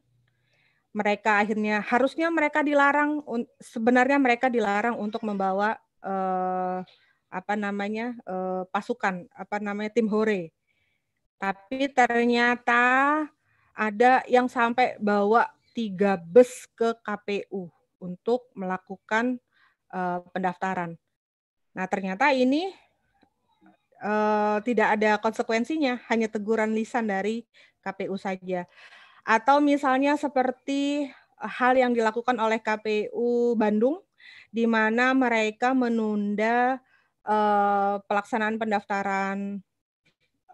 mereka akhirnya harusnya mereka dilarang sebenarnya mereka dilarang untuk membawa eh, apa namanya eh, pasukan apa namanya tim hore tapi ternyata ada yang sampai bawa tiga bus ke KPU untuk melakukan eh, pendaftaran. Nah ternyata ini eh, tidak ada konsekuensinya, hanya teguran lisan dari KPU saja. Atau misalnya seperti hal yang dilakukan oleh KPU Bandung, di mana mereka menunda eh, pelaksanaan pendaftaran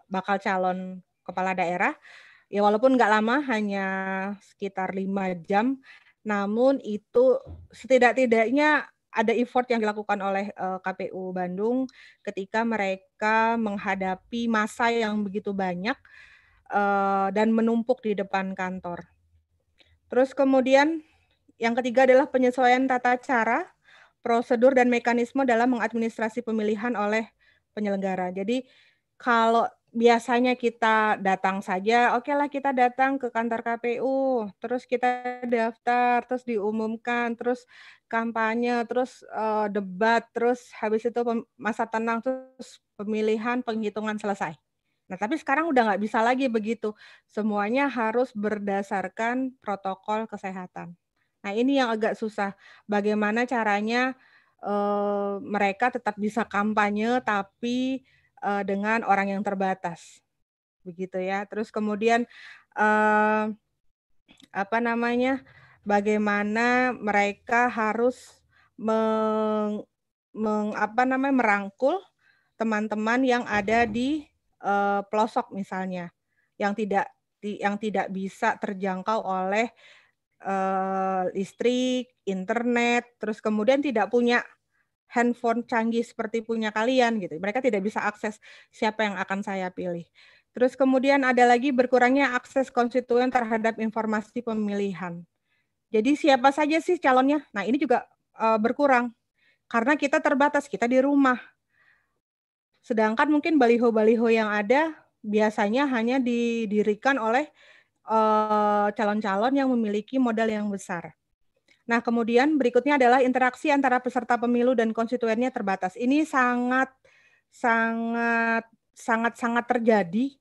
bakal calon kepala daerah. Ya walaupun nggak lama, hanya sekitar lima jam, namun itu setidak-tidaknya ada effort yang dilakukan oleh eh, KPU Bandung ketika mereka menghadapi masa yang begitu banyak eh, dan menumpuk di depan kantor. Terus kemudian yang ketiga adalah penyesuaian tata cara, prosedur dan mekanisme dalam mengadministrasi pemilihan oleh penyelenggara. Jadi kalau biasanya kita datang saja, oke lah kita datang ke kantor KPU, terus kita daftar, terus diumumkan, terus kampanye, terus eh, debat, terus habis itu masa tenang, terus pemilihan, penghitungan selesai. Nah, tapi sekarang udah nggak bisa lagi begitu. Semuanya harus berdasarkan protokol kesehatan. Nah, ini yang agak susah. Bagaimana caranya eh, mereka tetap bisa kampanye, tapi eh, dengan orang yang terbatas, begitu ya. Terus kemudian eh, apa namanya? Bagaimana mereka harus meng, meng- apa namanya merangkul teman-teman yang ada di eh, pelosok misalnya, yang tidak yang tidak bisa terjangkau oleh eh, listrik, internet, terus kemudian tidak punya handphone canggih seperti punya kalian gitu. Mereka tidak bisa akses siapa yang akan saya pilih. Terus kemudian ada lagi berkurangnya akses konstituen terhadap informasi pemilihan. Jadi siapa saja sih calonnya? Nah, ini juga eh, berkurang karena kita terbatas, kita di rumah. Sedangkan mungkin baliho-baliho yang ada biasanya hanya didirikan oleh eh, calon-calon yang memiliki modal yang besar. Nah, kemudian berikutnya adalah interaksi antara peserta pemilu dan konstituennya terbatas. Ini sangat sangat sangat sangat terjadi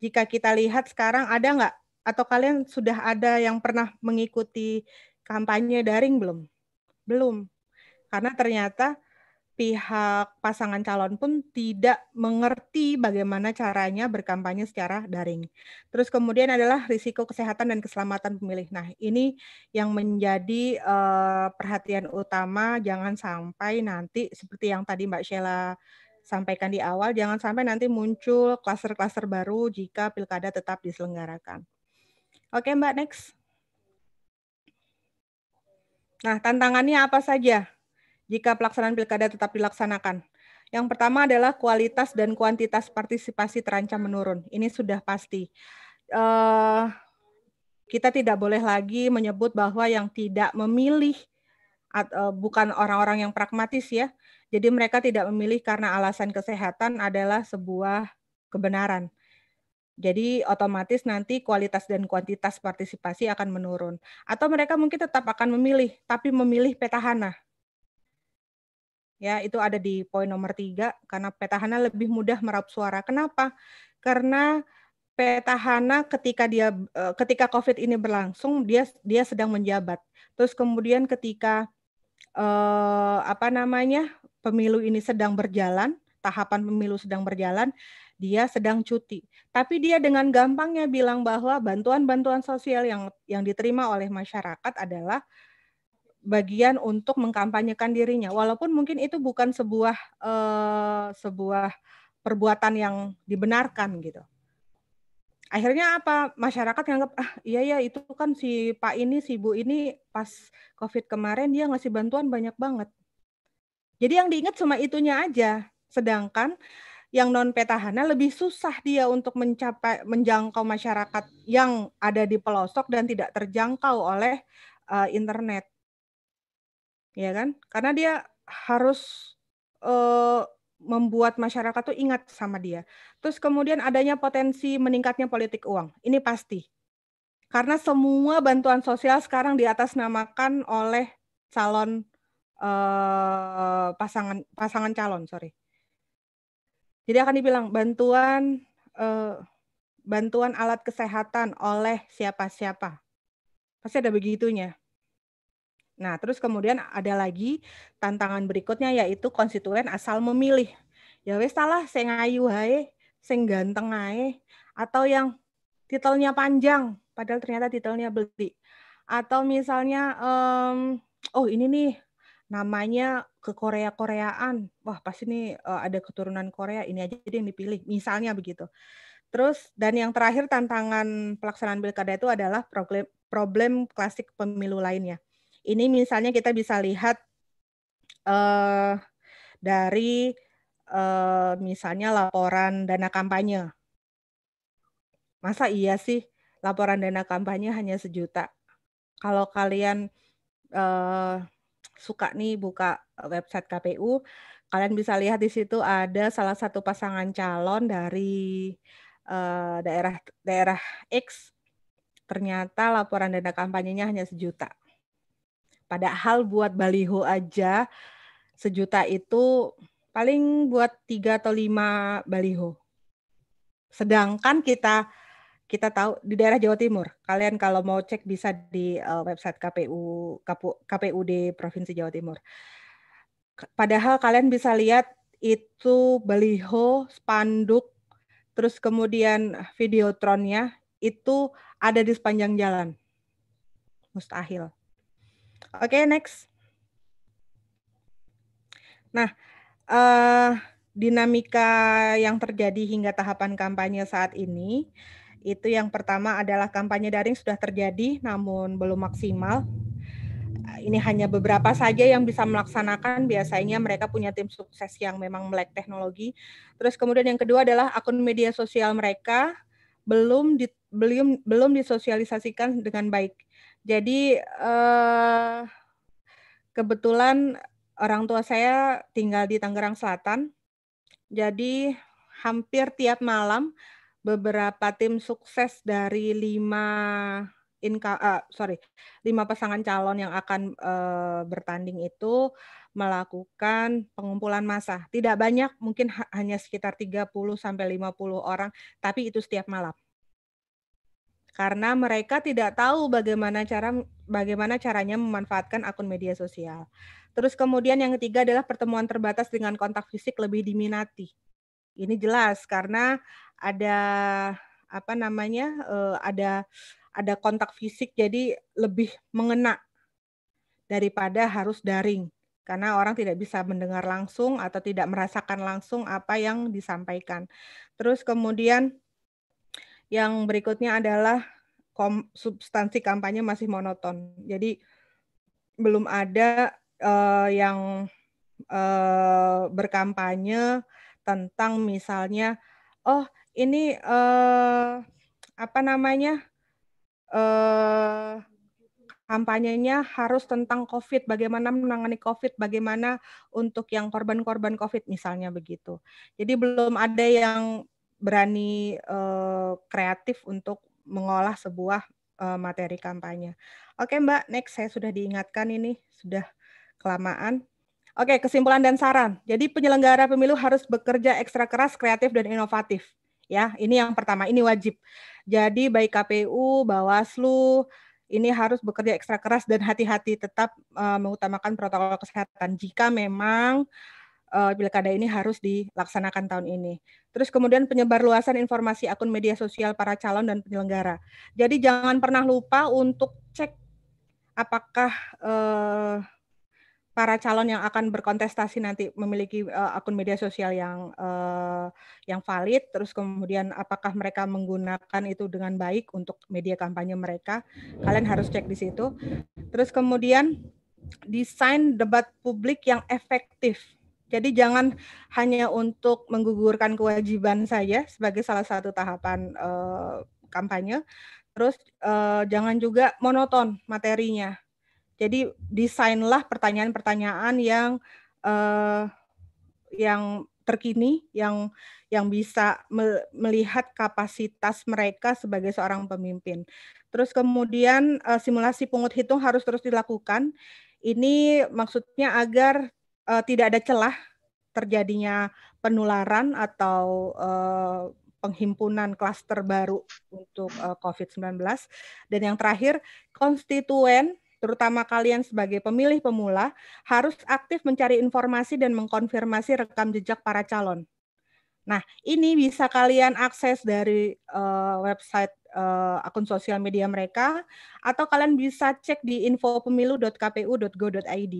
jika kita lihat sekarang ada nggak atau kalian sudah ada yang pernah mengikuti kampanye daring belum? Belum. Karena ternyata pihak pasangan calon pun tidak mengerti bagaimana caranya berkampanye secara daring. Terus kemudian adalah risiko kesehatan dan keselamatan pemilih. Nah, ini yang menjadi eh, perhatian utama jangan sampai nanti seperti yang tadi Mbak Sheila sampaikan di awal, jangan sampai nanti muncul klaster-klaster baru jika pilkada tetap diselenggarakan. Oke, Mbak, next. Nah, tantangannya apa saja jika pelaksanaan pilkada tetap dilaksanakan? Yang pertama adalah kualitas dan kuantitas partisipasi terancam menurun. Ini sudah pasti. Eh, kita tidak boleh lagi menyebut bahwa yang tidak memilih atau bukan orang-orang yang pragmatis ya. Jadi mereka tidak memilih karena alasan kesehatan adalah sebuah kebenaran. Jadi otomatis nanti kualitas dan kuantitas partisipasi akan menurun. Atau mereka mungkin tetap akan memilih, tapi memilih petahana. Ya, itu ada di poin nomor tiga, karena petahana lebih mudah meraup suara. Kenapa? Karena petahana ketika dia eh, ketika COVID ini berlangsung, dia dia sedang menjabat. Terus kemudian ketika eh, apa namanya pemilu ini sedang berjalan, tahapan pemilu sedang berjalan, dia sedang cuti. Tapi dia dengan gampangnya bilang bahwa bantuan-bantuan sosial yang yang diterima oleh masyarakat adalah bagian untuk mengkampanyekan dirinya. Walaupun mungkin itu bukan sebuah eh, sebuah perbuatan yang dibenarkan gitu. akhirnya apa masyarakat nganggap ah iya ya itu kan si Pak ini si Bu ini pas COVID kemarin dia ngasih bantuan banyak banget. Jadi yang diingat cuma itunya aja. Sedangkan yang non petahana lebih susah dia untuk mencapai menjangkau masyarakat yang ada di pelosok dan tidak terjangkau oleh uh, internet. Ya kan? Karena dia harus uh, membuat masyarakat tuh ingat sama dia. Terus kemudian adanya potensi meningkatnya politik uang. Ini pasti. Karena semua bantuan sosial sekarang diatasnamakan oleh calon eh, pasangan pasangan calon, sorry. Jadi akan dibilang bantuan eh, bantuan alat kesehatan oleh siapa-siapa. Pasti ada begitunya. Nah, terus kemudian ada lagi tantangan berikutnya yaitu konstituen asal memilih. Ya wes salah sing ayu hae, sing ganteng ae atau yang titelnya panjang padahal ternyata titelnya beli. Atau misalnya um, oh ini nih namanya ke Korea-Koreaan. Wah, pasti nih uh, ada keturunan Korea, ini aja yang dipilih. Misalnya begitu. Terus dan yang terakhir tantangan pelaksanaan pilkada itu adalah problem problem klasik pemilu lainnya ini misalnya kita bisa lihat uh, dari uh, misalnya laporan dana kampanye. Masa iya sih laporan dana kampanye hanya sejuta? Kalau kalian uh, suka nih buka website KPU, kalian bisa lihat di situ ada salah satu pasangan calon dari uh, daerah daerah X. Ternyata laporan dana kampanyenya hanya sejuta. Padahal buat baliho aja sejuta itu paling buat tiga atau lima baliho. Sedangkan kita kita tahu di daerah Jawa Timur, kalian kalau mau cek bisa di uh, website KPU KPU di Provinsi Jawa Timur. Padahal kalian bisa lihat itu baliho, spanduk, terus kemudian videotronnya itu ada di sepanjang jalan. Mustahil. Oke, okay, next. Nah, uh, dinamika yang terjadi hingga tahapan kampanye saat ini, itu yang pertama adalah kampanye daring sudah terjadi namun belum maksimal. Ini hanya beberapa saja yang bisa melaksanakan. Biasanya mereka punya tim sukses yang memang melek teknologi. Terus kemudian yang kedua adalah akun media sosial mereka belum di, belum belum disosialisasikan dengan baik. Jadi uh, kebetulan orang tua saya tinggal di Tangerang Selatan. Jadi hampir tiap malam beberapa tim sukses dari lima inka, uh, sorry lima pasangan calon yang akan uh, bertanding itu melakukan pengumpulan massa. Tidak banyak, mungkin hanya sekitar 30 sampai 50 orang, tapi itu setiap malam karena mereka tidak tahu bagaimana cara bagaimana caranya memanfaatkan akun media sosial. Terus kemudian yang ketiga adalah pertemuan terbatas dengan kontak fisik lebih diminati. Ini jelas karena ada apa namanya uh, ada ada kontak fisik jadi lebih mengena daripada harus daring karena orang tidak bisa mendengar langsung atau tidak merasakan langsung apa yang disampaikan. Terus kemudian yang berikutnya adalah kom, substansi kampanye masih monoton. Jadi belum ada uh, yang uh, berkampanye tentang misalnya, oh ini uh, apa namanya uh, kampanyenya harus tentang COVID, bagaimana menangani COVID, bagaimana untuk yang korban-korban COVID misalnya begitu. Jadi belum ada yang berani uh, kreatif untuk mengolah sebuah uh, materi kampanye. Oke Mbak, next saya sudah diingatkan ini sudah kelamaan. Oke, kesimpulan dan saran. Jadi penyelenggara pemilu harus bekerja ekstra keras, kreatif dan inovatif. Ya, ini yang pertama, ini wajib. Jadi baik KPU, Bawaslu, ini harus bekerja ekstra keras dan hati-hati tetap uh, mengutamakan protokol kesehatan. Jika memang uh, pilkada ini harus dilaksanakan tahun ini. Terus kemudian penyebar luasan informasi akun media sosial para calon dan penyelenggara. Jadi jangan pernah lupa untuk cek apakah uh, para calon yang akan berkontestasi nanti memiliki uh, akun media sosial yang uh, yang valid, terus kemudian apakah mereka menggunakan itu dengan baik untuk media kampanye mereka, kalian harus cek di situ. Terus kemudian desain debat publik yang efektif. Jadi jangan hanya untuk menggugurkan kewajiban saja sebagai salah satu tahapan uh, kampanye, terus uh, jangan juga monoton materinya jadi desainlah pertanyaan-pertanyaan yang uh, yang terkini, yang yang bisa melihat kapasitas mereka sebagai seorang pemimpin. Terus kemudian simulasi pungut hitung harus terus dilakukan. Ini maksudnya agar uh, tidak ada celah terjadinya penularan atau uh, penghimpunan klaster baru untuk uh, COVID-19. Dan yang terakhir, konstituen terutama kalian sebagai pemilih pemula, harus aktif mencari informasi dan mengkonfirmasi rekam jejak para calon. Nah, ini bisa kalian akses dari uh, website uh, akun sosial media mereka, atau kalian bisa cek di infopemilu.kpu.go.id.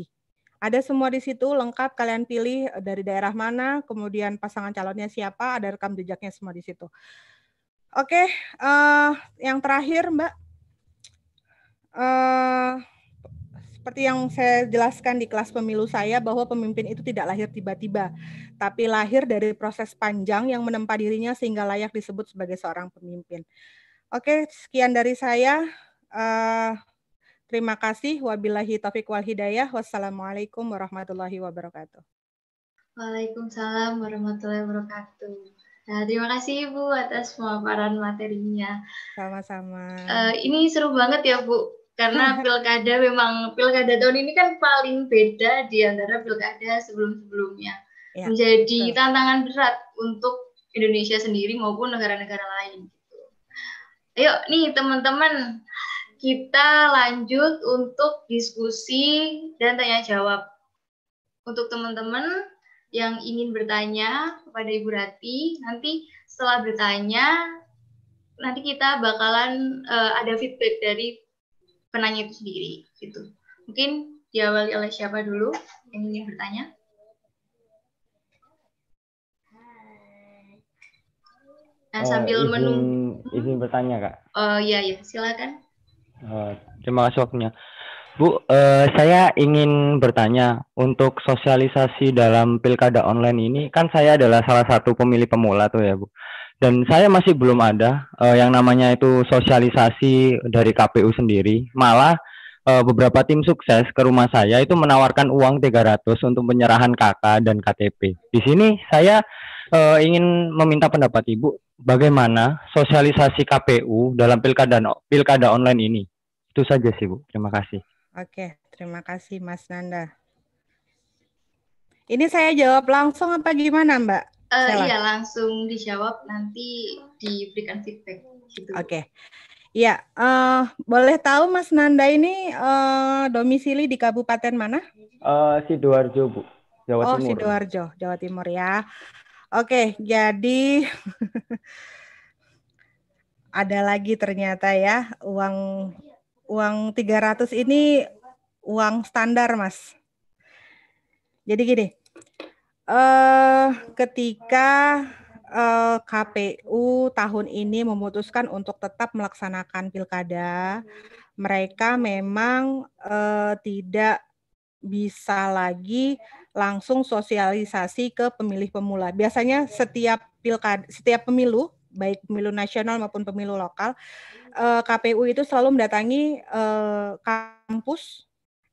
Ada semua di situ lengkap, kalian pilih dari daerah mana, kemudian pasangan calonnya siapa, ada rekam jejaknya semua di situ. Oke, uh, yang terakhir Mbak, Uh, seperti yang saya jelaskan di kelas pemilu saya bahwa pemimpin itu tidak lahir tiba-tiba, tapi lahir dari proses panjang yang menempa dirinya sehingga layak disebut sebagai seorang pemimpin. Oke, sekian dari saya. Uh, terima kasih. Wabillahi taufik wal hidayah. Wassalamualaikum warahmatullahi wabarakatuh. Waalaikumsalam warahmatullahi wabarakatuh. Nah, terima kasih Ibu atas pemaparan materinya. Sama-sama. Uh, ini seru banget ya Bu karena [LAUGHS] pilkada memang pilkada tahun ini kan paling beda di antara pilkada sebelum-sebelumnya. Ya, menjadi betul. tantangan berat untuk Indonesia sendiri maupun negara-negara lain. Gitu. Ayo nih teman-teman, kita lanjut untuk diskusi dan tanya jawab. Untuk teman-teman yang ingin bertanya kepada Ibu Rati, nanti setelah bertanya, nanti kita bakalan uh, ada feedback dari penanya itu sendiri gitu. Mungkin diawali oleh siapa dulu yang ingin bertanya? Nah, sambil izin, menunggu izin bertanya kak. Oh iya ya, silakan. Uh, terima kasih waktunya. Bu, uh, saya ingin bertanya untuk sosialisasi dalam pilkada online ini kan saya adalah salah satu pemilih pemula tuh ya Bu dan saya masih belum ada uh, yang namanya itu sosialisasi dari KPU sendiri. Malah uh, beberapa tim sukses ke rumah saya itu menawarkan uang 300 untuk penyerahan KK dan KTP. Di sini saya uh, ingin meminta pendapat Ibu bagaimana sosialisasi KPU dalam pilkada pilkada online ini. Itu saja sih Bu. Terima kasih. Oke, terima kasih Mas Nanda. Ini saya jawab langsung apa gimana Mbak? Uh, iya langsung dijawab nanti diberikan feedback gitu. Oke. Okay. Ya, uh, boleh tahu Mas Nanda ini uh, domisili di kabupaten mana? Uh, Sidoarjo, Bu. Jawa oh, Timur. Oh, Sidoarjo, Jawa Timur ya. Oke, jadi [LAUGHS] ada lagi ternyata ya uang uang 300 ini uang standar, Mas. Jadi gini, uh, ketika uh, eh, KPU tahun ini memutuskan untuk tetap melaksanakan pilkada, mereka memang uh, tidak bisa lagi langsung sosialisasi ke pemilih pemula. Biasanya setiap pilkada, setiap pemilu, baik pemilu nasional maupun pemilu lokal, uh, KPU itu selalu mendatangi uh, kampus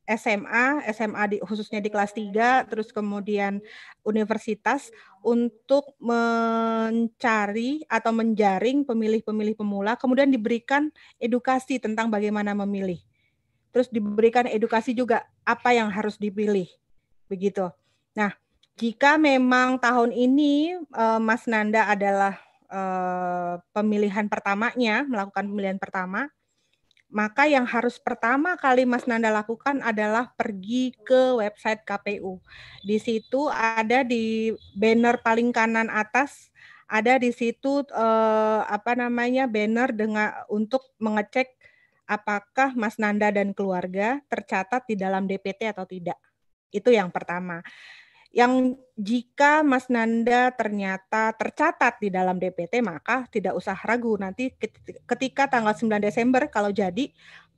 SMA, SMA di, khususnya di kelas 3, terus kemudian universitas untuk mencari atau menjaring pemilih-pemilih pemula, kemudian diberikan edukasi tentang bagaimana memilih. Terus diberikan edukasi juga apa yang harus dipilih. Begitu. Nah, jika memang tahun ini uh, Mas Nanda adalah uh, pemilihan pertamanya, melakukan pemilihan pertama, maka yang harus pertama kali Mas Nanda lakukan adalah pergi ke website KPU. Di situ ada di banner paling kanan atas ada di situ eh, apa namanya banner dengan untuk mengecek apakah Mas Nanda dan keluarga tercatat di dalam DPT atau tidak. Itu yang pertama. Yang jika Mas Nanda ternyata tercatat di dalam DPT maka tidak usah ragu nanti ket- ketika tanggal 9 Desember kalau jadi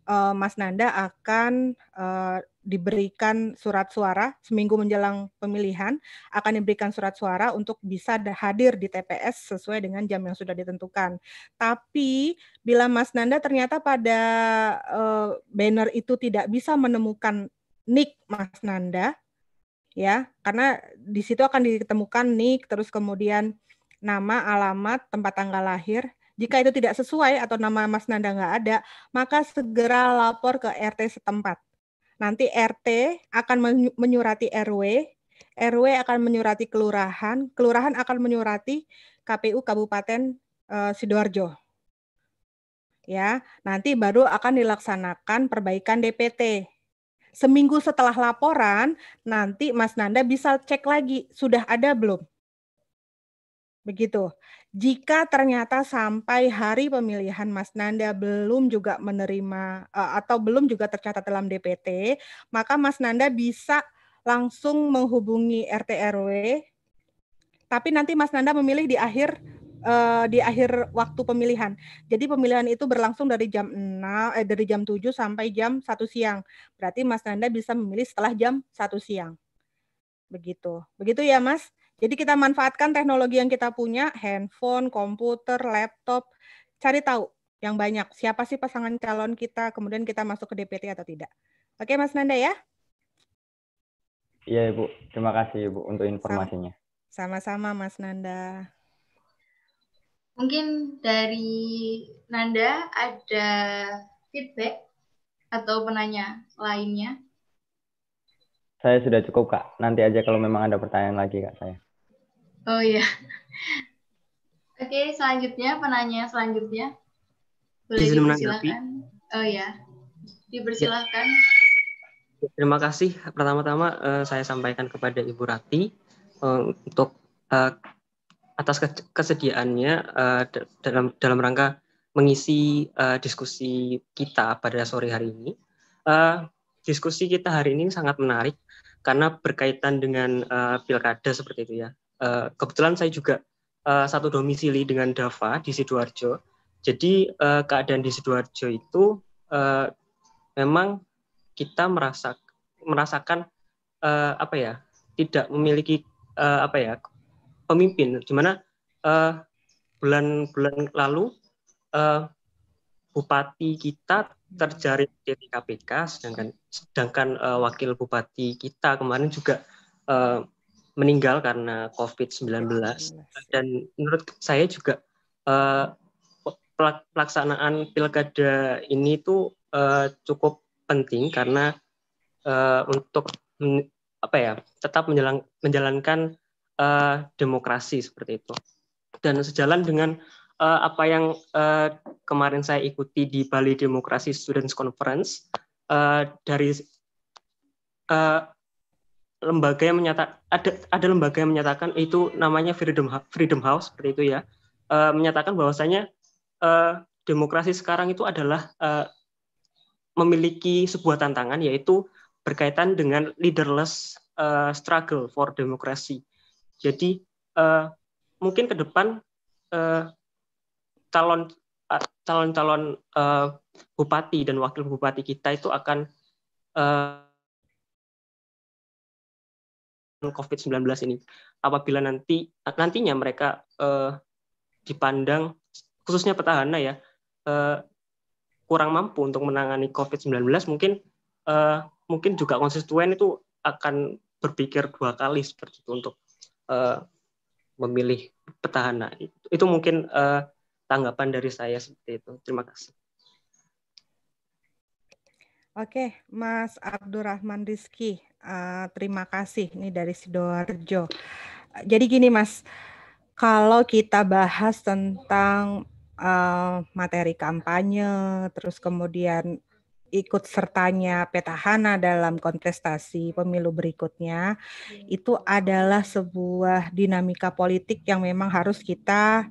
eh, Mas Nanda akan eh, diberikan surat suara seminggu menjelang pemilihan akan diberikan surat suara untuk bisa hadir di TPS sesuai dengan jam yang sudah ditentukan. Tapi bila Mas Nanda ternyata pada eh, banner itu tidak bisa menemukan nick Mas Nanda, ya, karena di situ akan ditemukan nick, terus kemudian nama, alamat, tempat tanggal lahir. Jika itu tidak sesuai atau nama Mas Nanda nggak ada, maka segera lapor ke RT setempat. Nanti RT akan menyu- menyurati RW, RW akan menyurati kelurahan, kelurahan akan menyurati KPU Kabupaten eh, Sidoarjo. Ya, nanti baru akan dilaksanakan perbaikan DPT. Seminggu setelah laporan, nanti Mas Nanda bisa cek lagi sudah ada belum. Begitu. Jika ternyata sampai hari pemilihan Mas Nanda belum juga menerima eh, atau belum juga tercatat dalam DPT, maka Mas Nanda bisa langsung menghubungi RT RW. Tapi nanti Mas Nanda memilih di akhir eh, di akhir waktu pemilihan. Jadi pemilihan itu berlangsung dari jam 6 eh, dari jam 7 sampai jam 1 siang. Berarti Mas Nanda bisa memilih setelah jam 1 siang. Begitu. Begitu ya, Mas? Jadi kita manfaatkan teknologi yang kita punya, handphone, komputer, laptop, cari tahu yang banyak. Siapa sih pasangan calon kita, kemudian kita masuk ke DPT atau tidak. Oke, Mas Nanda ya? Iya Ibu, terima kasih Ibu untuk informasinya. Sama-sama, Mas Nanda. Mungkin dari Nanda ada feedback atau penanya lainnya? Saya sudah cukup Kak. Nanti aja kalau memang ada pertanyaan lagi Kak saya. Oh iya. [LAUGHS] Oke, selanjutnya penanya selanjutnya. Boleh Izin menanggapi. dipersilakan. Oh ya. Dipersilakan. Terima kasih. Pertama-tama eh, saya sampaikan kepada Ibu Rati eh, untuk eh, atas ke- kesediaannya da- dalam dalam rangka mengisi eh, diskusi kita pada sore hari ini. Eh, diskusi kita hari ini sangat menarik karena berkaitan dengan eh, pilkada seperti itu ya. Eh, kebetulan saya juga eh, satu domisili dengan Dava di Sidoarjo. Jadi eh, keadaan di Sidoarjo itu eh, memang kita merasa merasakan eh, apa ya tidak memiliki eh, apa ya pemimpin. Di mana eh, bulan-bulan lalu eh, bupati kita terjaring di KPK sedangkan sedangkan eh, wakil bupati kita kemarin juga eh, meninggal karena COVID-19 dan menurut saya juga pelak- pelaksanaan pilkada ini tuh eh, cukup penting karena eh, untuk men- apa ya tetap menjalan- menjalankan eh, demokrasi seperti itu dan sejalan dengan eh, apa yang eh, kemarin saya ikuti di Bali Demokrasi Students Conference eh, dari eh, lembaga yang menyatakan ada ada lembaga yang menyatakan itu namanya Freedom Freedom House seperti itu ya eh, menyatakan bahwasanya eh, demokrasi sekarang itu adalah eh, memiliki sebuah tantangan yaitu berkaitan dengan leaderless eh, struggle for democracy. Jadi eh, mungkin ke depan eh, calon eh, calon-calon eh, bupati dan wakil bupati kita itu akan eh, COVID-19 ini. Apabila nanti nantinya mereka eh, dipandang khususnya petahana ya eh, kurang mampu untuk menangani COVID-19 mungkin eh, mungkin juga konstituen itu akan berpikir dua kali seperti itu untuk eh, memilih petahana. Itu, itu mungkin eh, tanggapan dari saya seperti itu. Terima kasih. Oke, Mas Abdurrahman Rizky, eh, terima kasih ini dari Sidoarjo. Jadi gini Mas, kalau kita bahas tentang eh, materi kampanye, terus kemudian ikut sertanya petahana dalam kontestasi pemilu berikutnya, itu adalah sebuah dinamika politik yang memang harus kita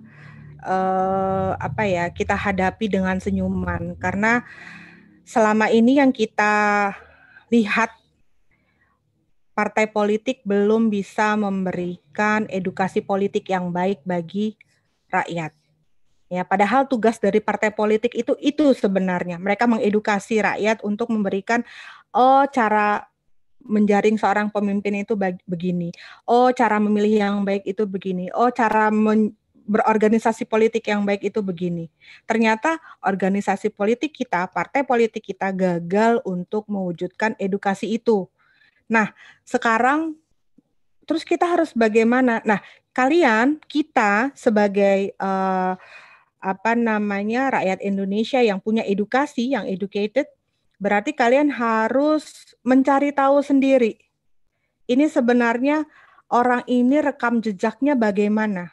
eh, apa ya kita hadapi dengan senyuman karena selama ini yang kita lihat partai politik belum bisa memberikan edukasi politik yang baik bagi rakyat. Ya, padahal tugas dari partai politik itu itu sebenarnya mereka mengedukasi rakyat untuk memberikan oh cara menjaring seorang pemimpin itu begini. Oh, cara memilih yang baik itu begini. Oh, cara men- berorganisasi politik yang baik itu begini. Ternyata organisasi politik kita, partai politik kita gagal untuk mewujudkan edukasi itu. Nah, sekarang terus kita harus bagaimana? Nah, kalian kita sebagai eh, apa namanya rakyat Indonesia yang punya edukasi, yang educated, berarti kalian harus mencari tahu sendiri. Ini sebenarnya orang ini rekam jejaknya bagaimana?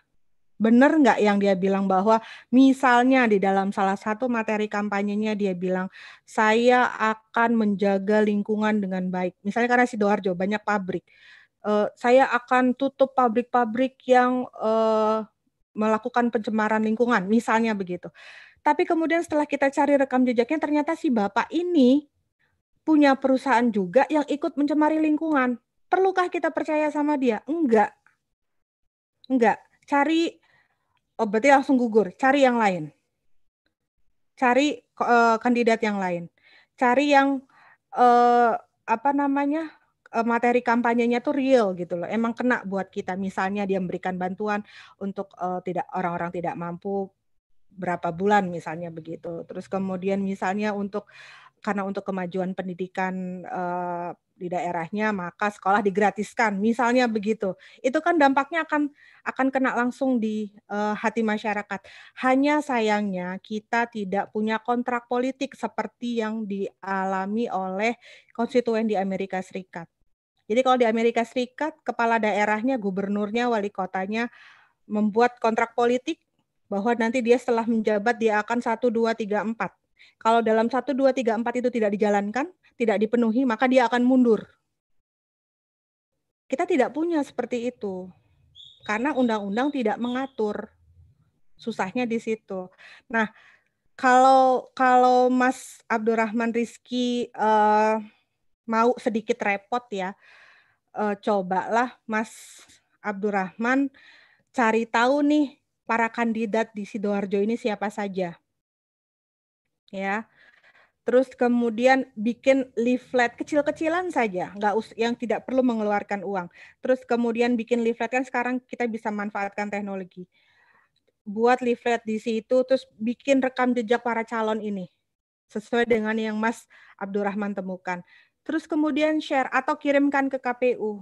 Benar nggak yang dia bilang bahwa misalnya di dalam salah satu materi kampanyenya dia bilang saya akan menjaga lingkungan dengan baik. Misalnya karena Sidoarjo banyak pabrik. Eh, saya akan tutup pabrik-pabrik yang eh, melakukan pencemaran lingkungan, misalnya begitu. Tapi kemudian setelah kita cari rekam jejaknya, ternyata si bapak ini punya perusahaan juga yang ikut mencemari lingkungan. Perlukah kita percaya sama dia? Enggak. Enggak. Cari, oh berarti langsung gugur. Cari yang lain. Cari eh, kandidat yang lain. Cari yang eh, apa namanya materi kampanyenya tuh real gitu loh. Emang kena buat kita. Misalnya dia memberikan bantuan untuk eh, tidak orang-orang tidak mampu berapa bulan misalnya begitu. Terus kemudian misalnya untuk karena untuk kemajuan pendidikan eh, di daerahnya maka sekolah digratiskan misalnya begitu. Itu kan dampaknya akan akan kena langsung di eh, hati masyarakat. Hanya sayangnya kita tidak punya kontrak politik seperti yang dialami oleh konstituen di Amerika Serikat. Jadi kalau di Amerika Serikat kepala daerahnya, gubernurnya, wali kotanya membuat kontrak politik bahwa nanti dia setelah menjabat dia akan 1 2 3 4. Kalau dalam 1 2 3 4 itu tidak dijalankan, tidak dipenuhi, maka dia akan mundur. Kita tidak punya seperti itu. Karena undang-undang tidak mengatur. Susahnya di situ. Nah, kalau kalau Mas Abdurrahman Rizky eh, mau sedikit repot ya, eh, cobalah Mas Abdurrahman cari tahu nih para kandidat di Sidoarjo ini siapa saja. Ya. Terus kemudian bikin leaflet kecil-kecilan saja, nggak us yang tidak perlu mengeluarkan uang. Terus kemudian bikin leaflet kan sekarang kita bisa manfaatkan teknologi. Buat leaflet di situ, terus bikin rekam jejak para calon ini sesuai dengan yang Mas Abdurrahman temukan. Terus kemudian share atau kirimkan ke KPU.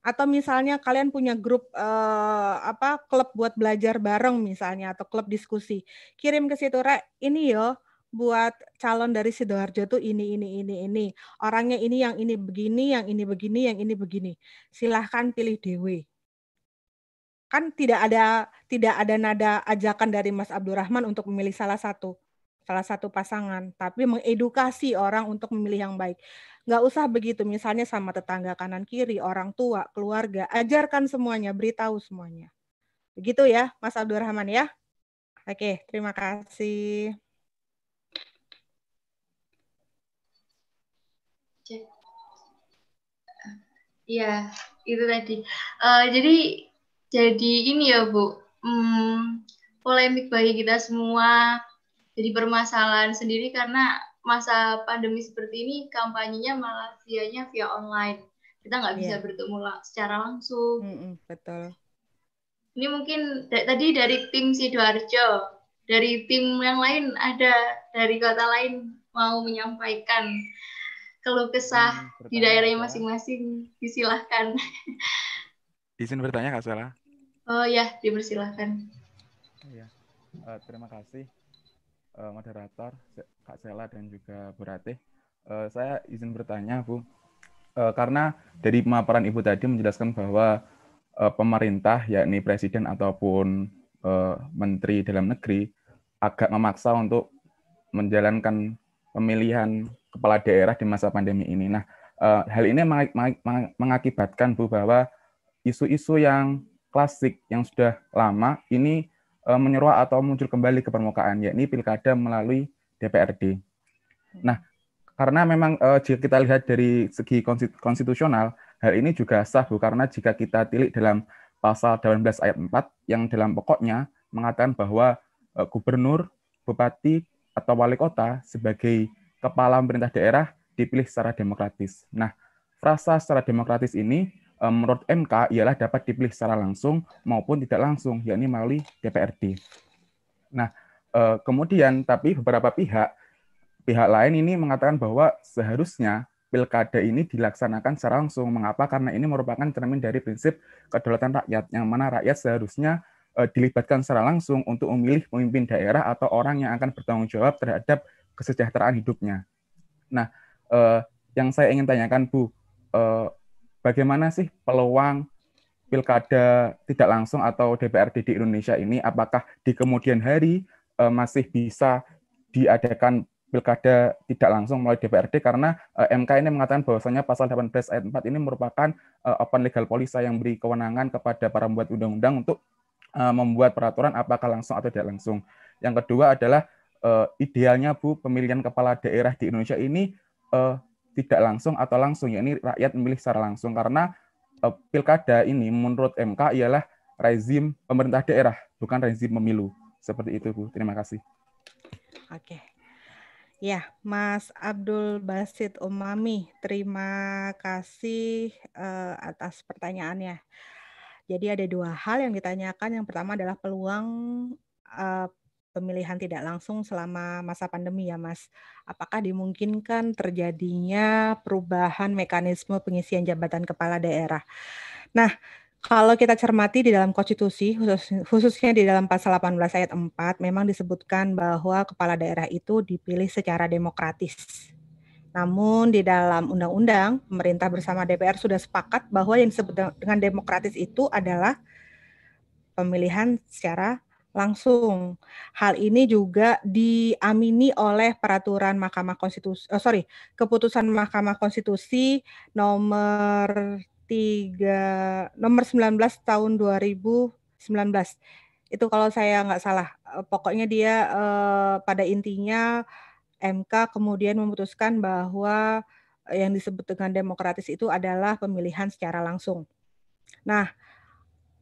Atau misalnya kalian punya grup eh, apa klub buat belajar bareng misalnya atau klub diskusi. Kirim ke situ, Rek, ini yo buat calon dari Sidoarjo tuh ini ini ini ini. Orangnya ini yang ini begini, yang ini begini, yang ini begini. Silahkan pilih dewe. Kan tidak ada tidak ada nada ajakan dari Mas Abdurrahman untuk memilih salah satu salah satu pasangan, tapi mengedukasi orang untuk memilih yang baik. Nggak usah begitu, misalnya sama tetangga kanan kiri, orang tua, keluarga, ajarkan semuanya, beritahu semuanya. Begitu ya, Mas Abdurrahman ya. Oke, terima kasih. Iya, itu tadi. Eh, jadi jadi ini ya Bu, hmm, polemik bagi kita semua. Jadi permasalahan sendiri karena masa pandemi seperti ini kampanyenya malah vianya via online. Kita nggak bisa Iya. bertemu secara langsung. Mm-mm, betul. Ini mungkin da- tadi dari tim Sidoarjo, dari tim yang lain ada dari kota lain mau menyampaikan keluh kesah di bertanya, daerahnya masing-masing. Disilahkan. Izin bertanya Kak Sela. Oh ya, dipersilahkan. Iya. Eh, terima kasih eh, moderator Kak Sela dan juga Bu Ratih. Eh, saya izin bertanya Bu, Eh, karena dari pemaparan Ibu tadi menjelaskan bahwa eh, pemerintah yakni presiden ataupun eh, menteri dalam negeri agak memaksa untuk menjalankan pemilihan kepala daerah di masa pandemi ini. Nah, eh, hal ini meng- meng- meng- mengakibatkan Bu bahwa isu-isu yang klasik yang sudah lama ini menyeruak atau muncul kembali ke permukaan, yakni pilkada melalui DPRD. Nah, karena memang eh, jika kita lihat dari segi konsti- konstitusional, Hal ini juga sah, Bu, karena jika kita tilik dalam pasal 18 ayat 4 yang dalam pokoknya mengatakan bahwa eh, gubernur, bupati, atau wali kota sebagai kepala pemerintah daerah dipilih secara demokratis. Nah, frasa secara demokratis ini eh, menurut MK ialah dapat dipilih secara langsung maupun tidak langsung, yakni melalui DPRD. Nah, eh, kemudian tapi beberapa pihak pihak lain ini mengatakan bahwa seharusnya pilkada ini dilaksanakan secara langsung. Mengapa? Karena ini merupakan cermin dari prinsip kedaulatan rakyat, yang mana rakyat seharusnya eh, dilibatkan secara langsung untuk memilih pemimpin daerah atau orang yang akan bertanggung jawab terhadap kesejahteraan hidupnya. Nah, eh, yang saya ingin tanyakan, Bu, bagaimana sih peluang pilkada tidak langsung atau DPRD di Indonesia ini? Apakah di kemudian hari eh, masih bisa diadakan pilkada tidak langsung melalui DPRD karena uh, eh, MK ini mengatakan bahwasanya pasal 18 ayat 4 ini merupakan uh, open legal policy yang beri kewenangan kepada para pembuat undang-undang untuk uh, membuat peraturan apakah langsung atau tidak langsung. Yang kedua adalah uh, idealnya Bu pemilihan kepala daerah di Indonesia ini uh, tidak langsung atau langsung yakni rakyat memilih secara langsung karena uh, pilkada ini menurut MK ialah rezim pemerintah daerah bukan rezim pemilu. Seperti itu Bu. Terima kasih. Oke. Ya, Mas Abdul Basit Umami, terima kasih uh, atas pertanyaannya. Jadi ada dua hal yang ditanyakan. Yang pertama adalah peluang uh, pemilihan tidak langsung selama masa pandemi ya, Mas. Apakah dimungkinkan terjadinya perubahan mekanisme pengisian jabatan kepala daerah? Nah, kalau kita cermati di dalam konstitusi, khusus, khususnya di dalam pasal 18 ayat 4, memang disebutkan bahwa kepala daerah itu dipilih secara demokratis. Namun di dalam undang-undang, pemerintah bersama DPR sudah sepakat bahwa yang disebut dengan demokratis itu adalah pemilihan secara langsung. Hal ini juga diamini oleh peraturan Mahkamah Konstitusi, oh sorry, keputusan Mahkamah Konstitusi nomor 3 nomor 19 tahun 2019. Itu kalau saya nggak salah. Eh, pokoknya dia eh, pada intinya MK kemudian memutuskan bahwa yang disebut dengan demokratis itu adalah pemilihan secara langsung. Nah,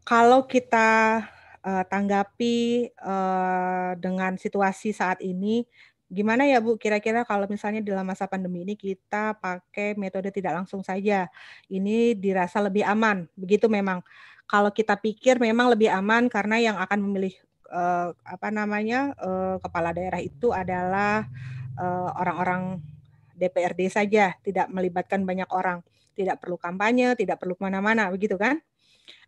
kalau kita uh, tanggapi uh, dengan situasi saat ini, Gimana ya Bu, kira-kira kalau misalnya dalam masa pandemi ini kita pakai metode tidak langsung saja, ini dirasa lebih aman, begitu memang. Kalau kita pikir memang lebih aman karena yang akan memilih uh, apa namanya uh, kepala daerah itu adalah uh, orang-orang DPRD saja, tidak melibatkan banyak orang, tidak perlu kampanye, tidak perlu ke mana-mana, begitu kan?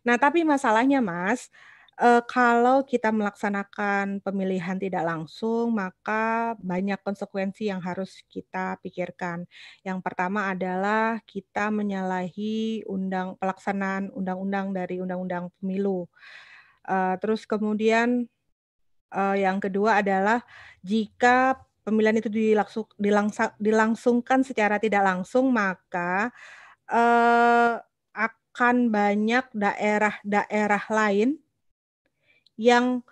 Nah, tapi masalahnya, Mas, uh, kalau kita melaksanakan pemilihan tidak langsung, maka banyak konsekuensi yang harus kita pikirkan. Yang pertama adalah kita menyalahi undang pelaksanaan undang-undang dari undang-undang pemilu. Uh, terus kemudian uh, yang kedua adalah jika pemilihan itu dilangsung, dilangsung, dilangsungkan secara tidak langsung, maka uh, akan banyak daerah-daerah lain yang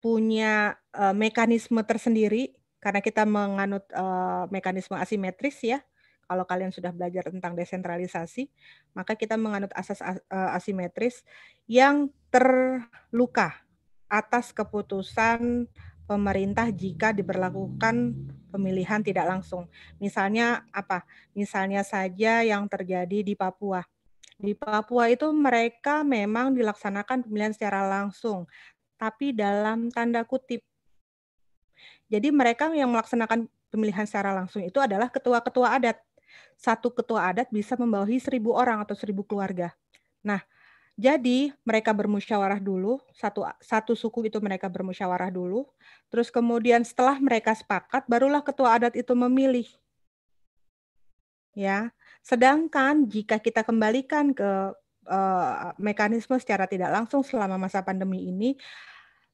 punya uh, mekanisme tersendiri karena kita menganut uh, mekanisme asimetris ya. Kalau kalian sudah belajar tentang desentralisasi, maka kita menganut asas uh, asimetris yang terluka atas keputusan pemerintah jika diberlakukan pemilihan tidak langsung. Misalnya apa? Misalnya saja yang terjadi di Papua. Di Papua itu mereka memang dilaksanakan pemilihan secara langsung, tapi dalam tanda kutip. Jadi mereka yang melaksanakan pemilihan secara langsung itu adalah ketua-ketua adat. Satu ketua adat bisa membawahi seribu orang atau seribu keluarga. Nah, jadi mereka bermusyawarah dulu, satu satu suku itu mereka bermusyawarah dulu, terus kemudian setelah mereka sepakat, barulah ketua adat itu memilih. Ya, sedangkan jika kita kembalikan ke uh, mekanisme secara tidak langsung selama masa pandemi ini,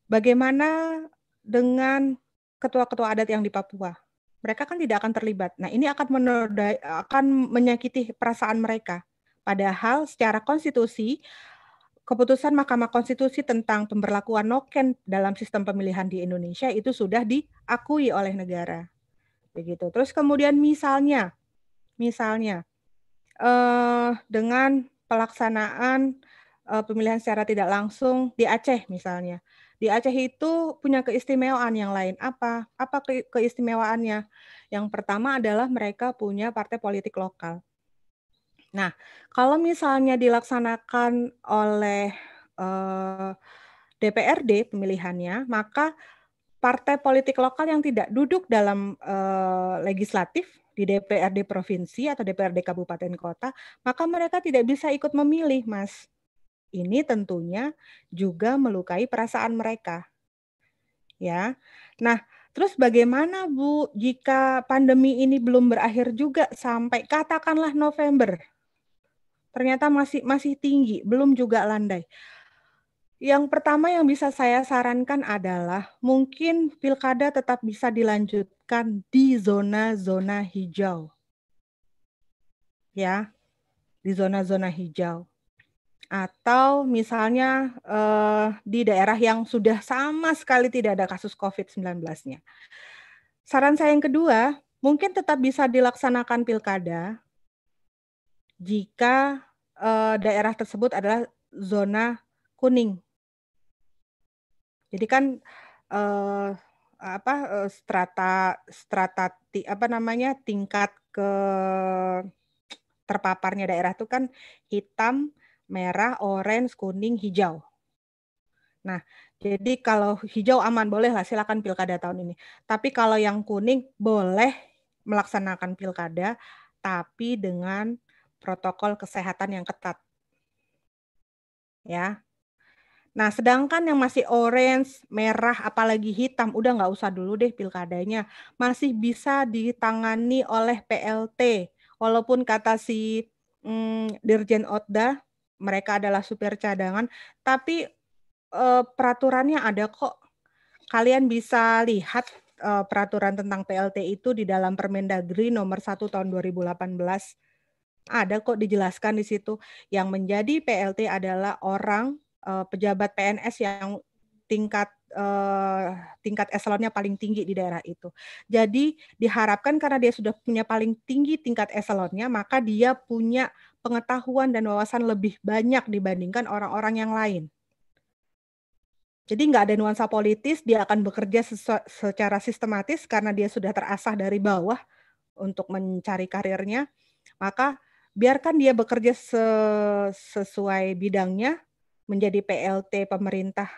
bagaimana dengan ketua-ketua adat yang di Papua? Mereka kan tidak akan terlibat. Nah, ini akan menodai, akan menyakiti perasaan mereka. Padahal secara konstitusi, keputusan Mahkamah Konstitusi tentang pemberlakuan noken dalam sistem pemilihan di Indonesia itu sudah diakui oleh negara. Begitu. Terus kemudian misalnya, misalnya eh, dengan pelaksanaan eh, pemilihan secara tidak langsung di Aceh misalnya. Di Aceh itu punya keistimewaan yang lain. Apa? Apa ke- keistimewaannya? Yang pertama adalah mereka punya partai politik lokal. Nah, kalau misalnya dilaksanakan oleh eh, DPRD pemilihannya, maka partai politik lokal yang tidak duduk dalam eh, legislatif di DPRD provinsi atau DPRD kabupaten kota, maka mereka tidak bisa ikut memilih, Mas. Ini tentunya juga melukai perasaan mereka. Ya. Nah, terus bagaimana Bu jika pandemi ini belum berakhir juga sampai katakanlah November? Ternyata masih masih tinggi, belum juga landai. Yang pertama yang bisa saya sarankan adalah mungkin pilkada tetap bisa dilanjutkan di zona-zona hijau. Ya, di zona-zona hijau. Atau misalnya eh, di daerah yang sudah sama sekali tidak ada kasus COVID-19-nya. Saran saya yang kedua, mungkin tetap bisa dilaksanakan pilkada jika eh, daerah tersebut adalah zona kuning. Jadi kan eh, apa eh, strata strata apa namanya tingkat ke terpaparnya daerah itu kan hitam, merah, orange, kuning, hijau. Nah, jadi kalau hijau aman boleh lah silakan pilkada tahun ini. Tapi kalau yang kuning boleh melaksanakan pilkada tapi dengan protokol kesehatan yang ketat. Ya. Nah, sedangkan yang masih orange, merah, apalagi hitam, udah nggak usah dulu deh pilkadanya. Masih bisa ditangani oleh PLT. Walaupun kata si mm, Dirjen Otda, mereka adalah supir cadangan, tapi eh, peraturannya ada kok. Kalian bisa lihat eh, peraturan tentang PLT itu di dalam Permendagri nomor 1 tahun 2018. Ada kok dijelaskan di situ. Yang menjadi PLT adalah orang eh, pejabat PNS yang tingkat eh, tingkat eselonnya paling tinggi di daerah itu. Jadi diharapkan karena dia sudah punya paling tinggi tingkat eselonnya, maka dia punya pengetahuan dan wawasan lebih banyak dibandingkan orang-orang yang lain. Jadi nggak ada nuansa politis, dia akan bekerja secara sistematis karena dia sudah terasah dari bawah untuk mencari karirnya. Maka biarkan dia bekerja se- sesuai bidangnya, menjadi PLT pemerintah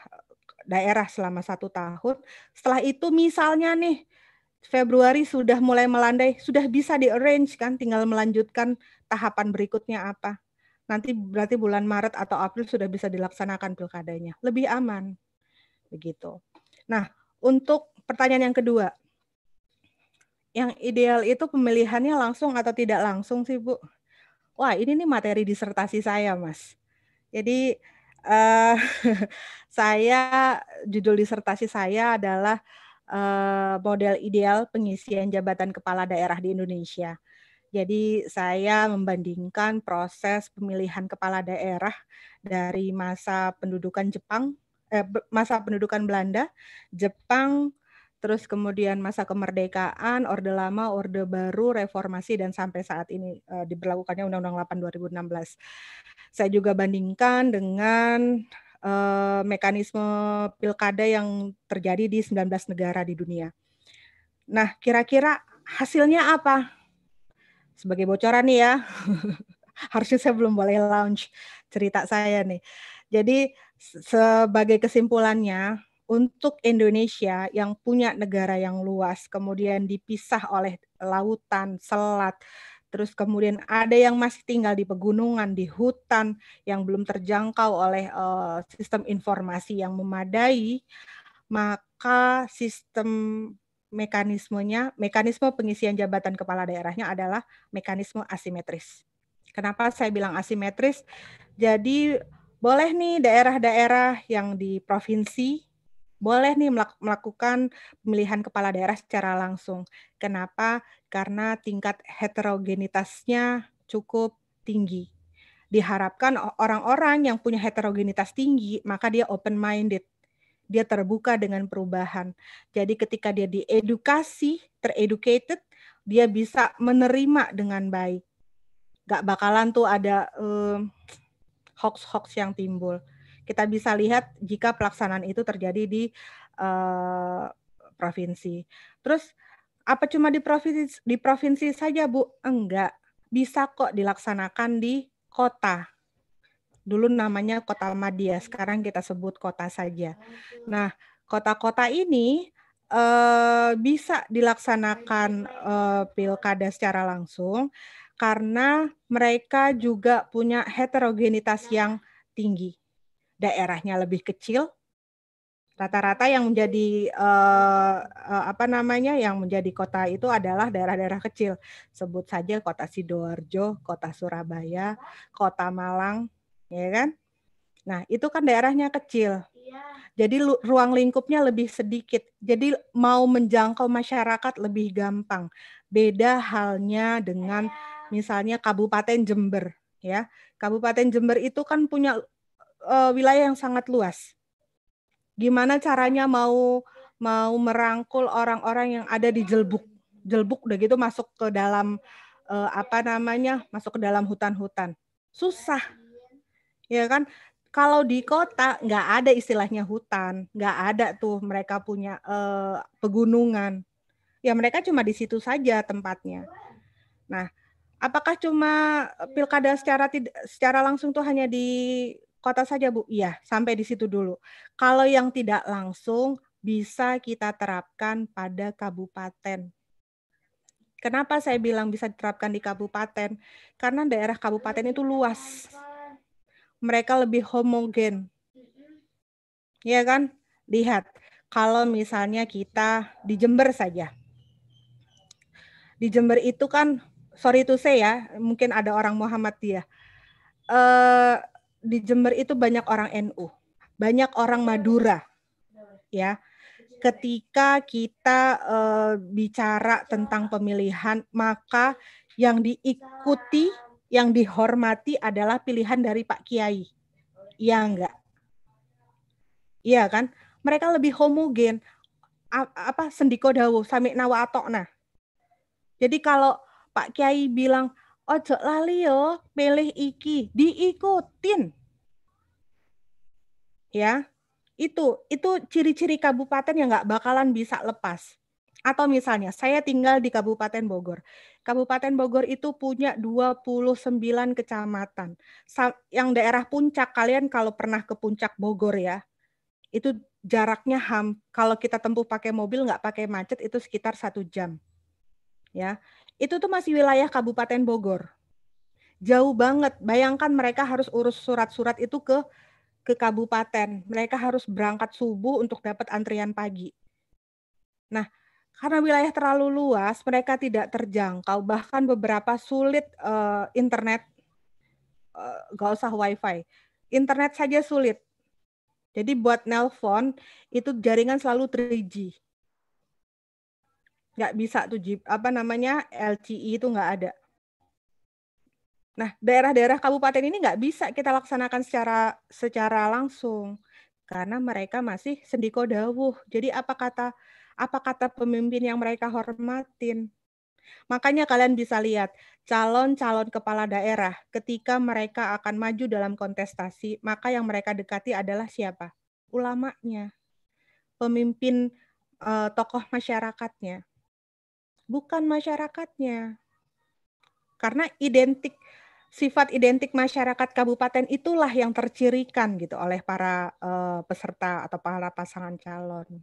daerah selama satu tahun. Setelah itu misalnya nih Februari sudah mulai melandai, sudah bisa di arrange kan, tinggal melanjutkan tahapan berikutnya apa. Nanti berarti bulan Maret atau April sudah bisa dilaksanakan pilkadanya. Lebih aman. Begitu. Nah, untuk pertanyaan yang kedua. Yang ideal itu pemilihannya langsung atau tidak langsung sih, Bu? Wah, ini nih materi disertasi saya, Mas. Jadi eh [LAUGHS] saya judul disertasi saya adalah eh, model ideal pengisian jabatan kepala daerah di Indonesia. Jadi saya membandingkan proses pemilihan kepala daerah dari masa pendudukan Jepang, eh, masa pendudukan Belanda, Jepang, terus kemudian masa kemerdekaan, Orde Lama, Orde Baru, Reformasi, dan sampai saat ini eh, diberlakukannya Undang-Undang 8 2016. Saya juga bandingkan dengan eh, mekanisme pilkada yang terjadi di 19 negara di dunia. Nah, kira-kira hasilnya apa? Sebagai bocoran nih ya, [LAUGHS] harusnya saya belum boleh launch cerita saya nih. Jadi se- sebagai kesimpulannya, untuk Indonesia yang punya negara yang luas, kemudian dipisah oleh lautan, selat, terus kemudian ada yang masih tinggal di pegunungan, di hutan yang belum terjangkau oleh eh, sistem informasi yang memadai, maka sistem mekanismenya, mekanisme pengisian jabatan kepala daerahnya adalah mekanisme asimetris. Kenapa saya bilang asimetris? Jadi boleh nih daerah-daerah yang di provinsi boleh nih melak- melakukan pemilihan kepala daerah secara langsung. Kenapa? Karena tingkat heterogenitasnya cukup tinggi. Diharapkan orang-orang yang punya heterogenitas tinggi, maka dia open minded. Dia terbuka dengan perubahan. Jadi ketika dia diedukasi, tereducated, dia bisa menerima dengan baik. nggak bakalan tuh ada hoax-hoax yang timbul. Kita bisa lihat jika pelaksanaan itu terjadi di eh, provinsi. Terus apa cuma di provinsi di provinsi saja, Bu? Enggak. Bisa kok dilaksanakan di kota. Dulu namanya Kota Madia, sekarang kita sebut kota saja. Nah, kota-kota ini eh, bisa dilaksanakan eh, pilkada secara langsung karena mereka juga punya heterogenitas yang tinggi. Daerahnya lebih kecil, rata-rata yang menjadi eh, eh, apa namanya yang menjadi kota itu adalah daerah-daerah kecil. Sebut saja kota Sidoarjo, kota Surabaya, kota Malang, ya kan? Nah, itu kan daerahnya kecil. Jadi lu- ruang lingkupnya lebih sedikit. Jadi mau menjangkau masyarakat lebih gampang. Beda halnya dengan misalnya Kabupaten Jember, ya. Kabupaten Jember itu kan punya eh, wilayah yang sangat luas. Gimana caranya mau mau merangkul orang-orang yang ada di Jelbuk. Jelbuk udah gitu masuk ke dalam eh, apa namanya? masuk ke dalam hutan-hutan. Susah. Ya kan? Kalau di kota nggak ada istilahnya hutan, nggak ada tuh mereka punya eh, pegunungan. Ya mereka cuma di situ saja tempatnya. Nah, apakah cuma pilkada secara secara langsung tuh hanya di kota saja, Bu? Iya, sampai di situ dulu. Kalau yang tidak langsung bisa kita terapkan pada kabupaten. Kenapa saya bilang bisa diterapkan di kabupaten? Karena daerah kabupaten itu luas. Mereka lebih homogen. Ya kan? Lihat, kalau misalnya kita di Jember saja. Di Jember itu kan, sorry to say ya, mungkin ada orang Muhammadiyah. Eh, di Jember itu banyak orang NU, banyak orang Madura. Ya, ketika kita eh, bicara tentang pemilihan, maka yang diikuti, yang dihormati adalah pilihan dari Pak Kiai. Iya enggak? Iya kan? Mereka lebih homogen. A- apa sendiko dawu sami nawa atokna. Jadi kalau Pak Kiai bilang ojo lali yo pilih iki, diikutin. Ya, itu itu ciri-ciri kabupaten yang nggak bakalan bisa lepas. Atau misalnya saya tinggal di Kabupaten Bogor. Kabupaten Bogor itu punya 29 kecamatan. Yang daerah puncak kalian kalau pernah ke puncak Bogor ya, itu jaraknya ham kalau kita tempuh pakai mobil nggak pakai macet itu sekitar satu jam. Ya, itu tuh masih wilayah Kabupaten Bogor. Jauh banget. Bayangkan mereka harus urus surat-surat itu ke ke kabupaten. Mereka harus berangkat subuh untuk dapat antrian pagi. Nah, karena wilayah terlalu luas, mereka tidak terjangkau. Bahkan beberapa sulit eh, internet, eh, nggak usah wifi. Internet saja sulit. Jadi buat nelpon itu jaringan selalu 3G. Nggak bisa tuh apa namanya LTE itu nggak ada. Nah, daerah-daerah kabupaten ini nggak bisa kita laksanakan secara secara langsung karena mereka masih sendiko dawuh. Jadi apa kata apa kata pemimpin yang mereka hormatin? Makanya kalian bisa lihat calon-calon kepala daerah ketika mereka akan maju dalam kontestasi, maka yang mereka dekati adalah siapa? Ulamanya, pemimpin eh, tokoh masyarakatnya, bukan masyarakatnya. Karena identik sifat identik masyarakat kabupaten itulah yang tercirikan gitu oleh para eh, peserta atau para pasangan calon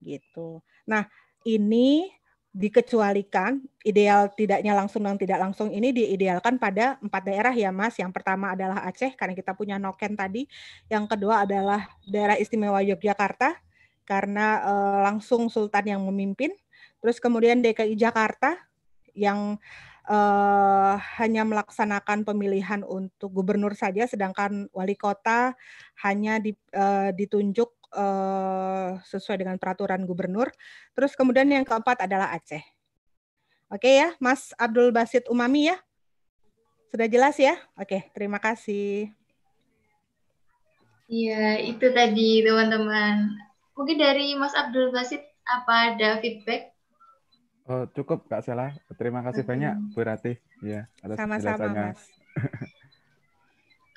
gitu. Nah, ini dikecualikan ideal tidaknya langsung dan tidak langsung ini diidealkan pada empat daerah ya Mas. Yang pertama adalah Aceh karena kita punya Noken tadi. Yang kedua adalah daerah istimewa Yogyakarta karena eh, langsung Sultan yang memimpin. Terus kemudian DKI Jakarta yang eh, hanya melaksanakan pemilihan untuk gubernur saja, sedangkan wali kota hanya di- eh, ditunjuk eh, sesuai dengan peraturan gubernur. Terus kemudian yang keempat adalah Aceh. Oke ya, Mas Abdul Basit Umami ya. Sudah jelas ya? Oke, terima kasih. Iya, itu tadi teman-teman. Mungkin dari Mas Abdul Basit apa ada feedback? Oh, cukup Kak Sela. Terima kasih Oke. banyak Bu Ratih ya atas Sama-sama, penjelasannya. Mas. [LAUGHS]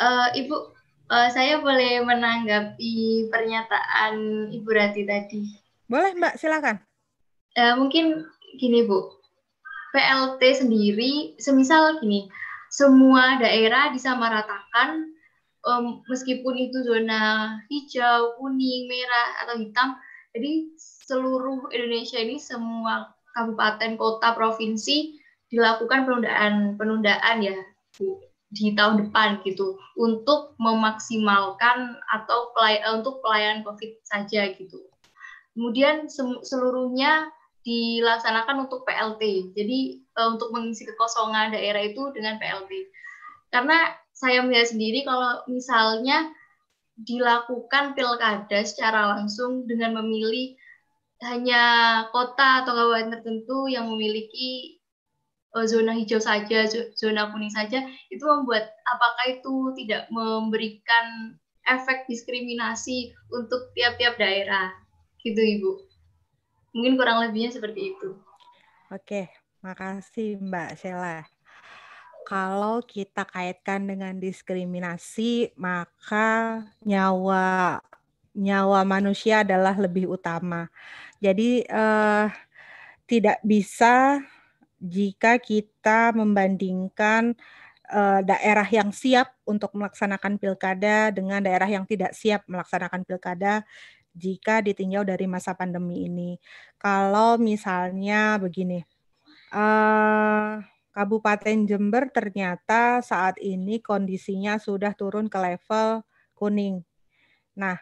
Eh, Ibu, eh, saya boleh menanggapi pernyataan Ibu Rati tadi. Boleh Mbak, silakan. Eh, mungkin gini Bu, PLT sendiri, semisal gini, semua daerah disamaratakan, em, meskipun itu zona hijau, kuning, merah, atau hitam, jadi seluruh Indonesia ini semua kabupaten, kota, provinsi dilakukan penundaan penundaan ya Bu, di tahun depan gitu untuk memaksimalkan atau pelay- untuk pelayanan COVID saja gitu. Kemudian seluruhnya dilaksanakan untuk PLT. Jadi eh, untuk mengisi kekosongan daerah itu dengan PLT. Karena saya melihat sendiri kalau misalnya dilakukan pilkada secara langsung dengan memilih hanya kota atau kabupaten tertentu yang memiliki eh, zona hijau saja, zo- zona kuning saja, itu membuat apakah itu tidak memberikan efek diskriminasi untuk tiap-tiap daerah, gitu Ibu. Mungkin kurang lebihnya seperti itu. Oke, makasih Mbak Sheila. Kalau kita kaitkan dengan diskriminasi, maka nyawa nyawa manusia adalah lebih utama. Jadi eh, tidak bisa jika kita membandingkan eh, daerah yang siap untuk melaksanakan pilkada dengan daerah yang tidak siap melaksanakan pilkada jika ditinjau dari masa pandemi ini. Kalau misalnya begini, eh, Kabupaten Jember ternyata saat ini kondisinya sudah turun ke level kuning. Nah,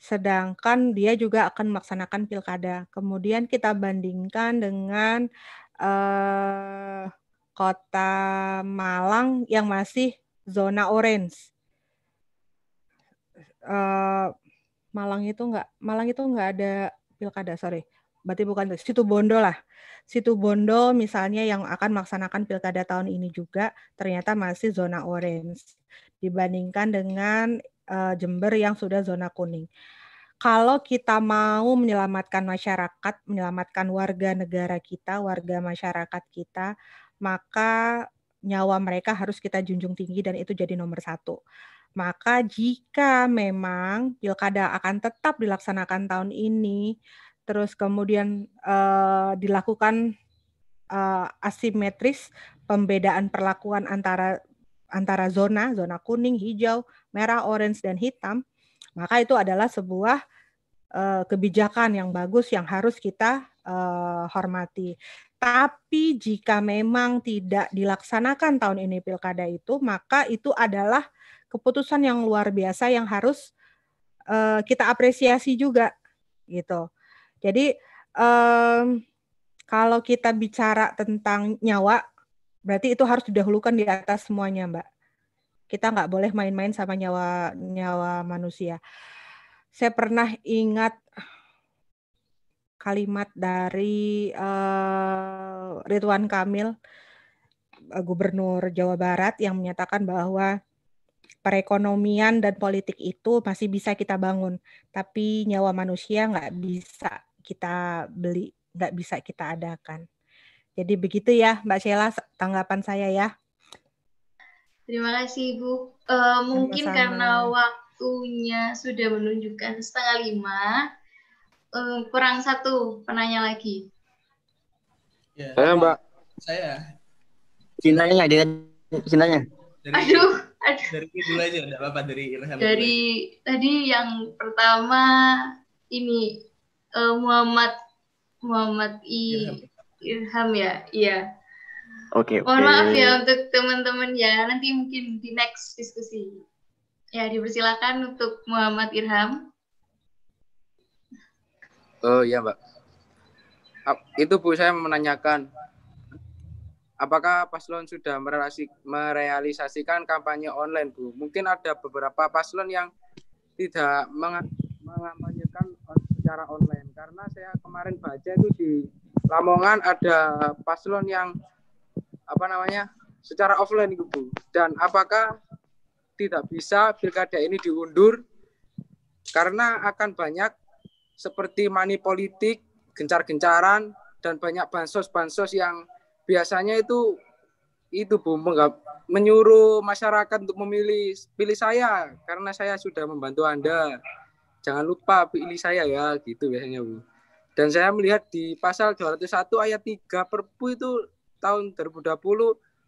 sedangkan dia juga akan melaksanakan pilkada. Kemudian kita bandingkan dengan eh, kota Malang yang masih zona orange. Eh, Malang itu enggak, Malang itu enggak ada pilkada, sorry. Berarti bukan itu, Situ Bondo lah. Situ Bondo misalnya yang akan melaksanakan pilkada tahun ini juga ternyata masih zona orange dibandingkan dengan eh, Jember yang sudah zona kuning. Kalau kita mau menyelamatkan masyarakat, menyelamatkan warga negara kita, warga masyarakat kita, maka nyawa mereka harus kita junjung tinggi dan itu jadi nomor satu. Maka jika memang pilkada akan tetap dilaksanakan tahun ini, terus kemudian eh, dilakukan eh, asimetris pembedaan perlakuan antara antara zona, zona kuning, hijau, merah, orange dan hitam, maka itu adalah sebuah eh, kebijakan yang bagus yang harus kita eh, hormati. Tapi jika memang tidak dilaksanakan tahun ini pilkada itu, maka itu adalah keputusan yang luar biasa yang harus eh, kita apresiasi juga, gitu. Jadi em, kalau kita bicara tentang nyawa, berarti itu harus didahulukan di atas semuanya, Mbak. Kita nggak boleh main-main sama nyawa nyawa manusia. Saya pernah ingat kalimat dari eh, Ridwan Kamil, eh, Gubernur Jawa Barat, yang menyatakan bahwa perekonomian dan politik itu masih bisa kita bangun, tapi nyawa manusia nggak bisa kita beli, nggak bisa kita adakan. Jadi begitu ya, Mbak Sheila, tanggapan saya ya. Terima kasih Ibu. Eh, mungkin Sama-sama. karena waktunya sudah menunjukkan setengah lima, eh, kurang satu penanya lagi. Ya, Saya Mbak, saya cintanya nggak dia cintanya. dari Aduh, aduh. dari dulu aja, enggak apa-apa dari Ilham. Dari tadi yang pertama ini eh, Muhammad Muhammad I Irham ya, iya. Oke, oke. Mohon maaf ya untuk teman-teman ya, nanti mungkin di next diskusi. Ya, dipersilakan untuk Muhammad Irham. Oh iya Mbak. Itu Bu saya menanyakan apakah paslon sudah merealisasikan kampanye online Bu? Mungkin ada beberapa paslon yang tidak menga- mengamanyakan on- secara online karena saya kemarin baca itu di Lamongan ada paslon yang apa namanya secara offline itu Bu. Dan apakah tidak bisa pilkada ini diundur karena akan banyak seperti money politik, gencar-gencaran, dan banyak bansos-bansos yang biasanya itu itu Bu menyuruh masyarakat untuk memilih pilih saya karena saya sudah membantu Anda. Jangan lupa pilih saya ya gitu biasanya Bu. Dan saya melihat di pasal 201 ayat 3 Perpu itu tahun 2020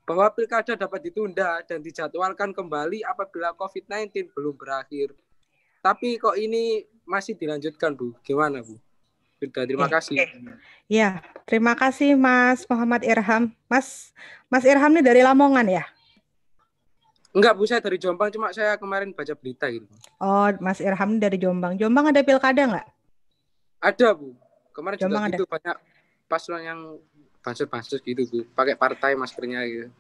bahwa pilkada dapat ditunda dan dijadwalkan kembali apabila COVID-19 belum berakhir. Tapi kok ini masih dilanjutkan, Bu? Gimana, Bu? Sudah, terima kasih. Ya, terima kasih Mas Muhammad Irham. Mas Mas Irham ini dari Lamongan ya? Enggak, Bu, saya dari Jombang, cuma saya kemarin baca berita gitu. Oh, Mas Irham ini dari Jombang. Jombang ada pilkada nggak? Ada, Bu. Kemarin Jombang juga gitu banyak paslon yang bansos-bansos gitu, Bu. Pakai partai maskernya gitu.